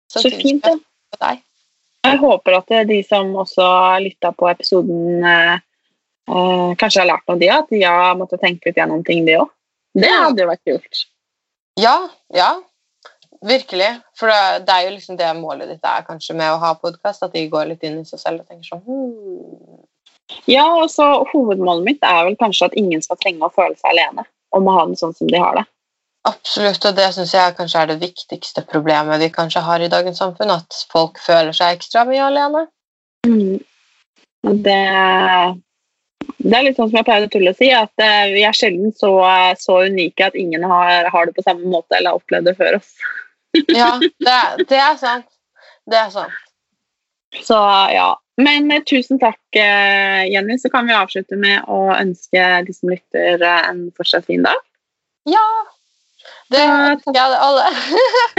Så fint, da. jeg er håper at eh, de som også lytta på episoden, eh, kanskje jeg har lært noe, de at de har måttet tenke litt gjennom ting, de òg. Det hadde jo vært kult. Ja, ja. Virkelig. For det, det er jo liksom det målet ditt er kanskje med å ha podkast, at de går litt inn i seg selv og tenker sånn hmm. Ja, og så Hovedmålet mitt er vel kanskje at ingen skal trenge å føle seg alene om å ha den sånn som de har det. Absolutt, og det syns jeg kanskje er det viktigste problemet vi kanskje har i dagens samfunn. At folk føler seg ekstra mye alene. Mm. Det, det er litt sånn som jeg pleier å tulle og si, at eh, vi er sjelden så, så unike at ingen har, har det på samme måte eller har opplevd det før oss. Ja, det, det er sant. Det er sant. Så ja. Men eh, tusen takk, eh, Jenny. Så kan vi avslutte med å ønske de som lytter, eh, en fortsatt fin dag. Ja! Det ønsker jeg alle.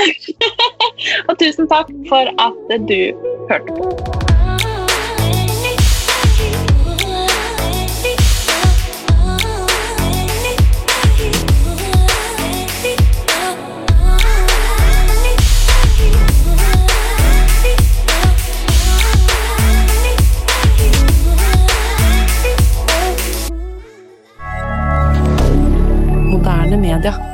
Og tusen takk for at du hørte på. moderne media.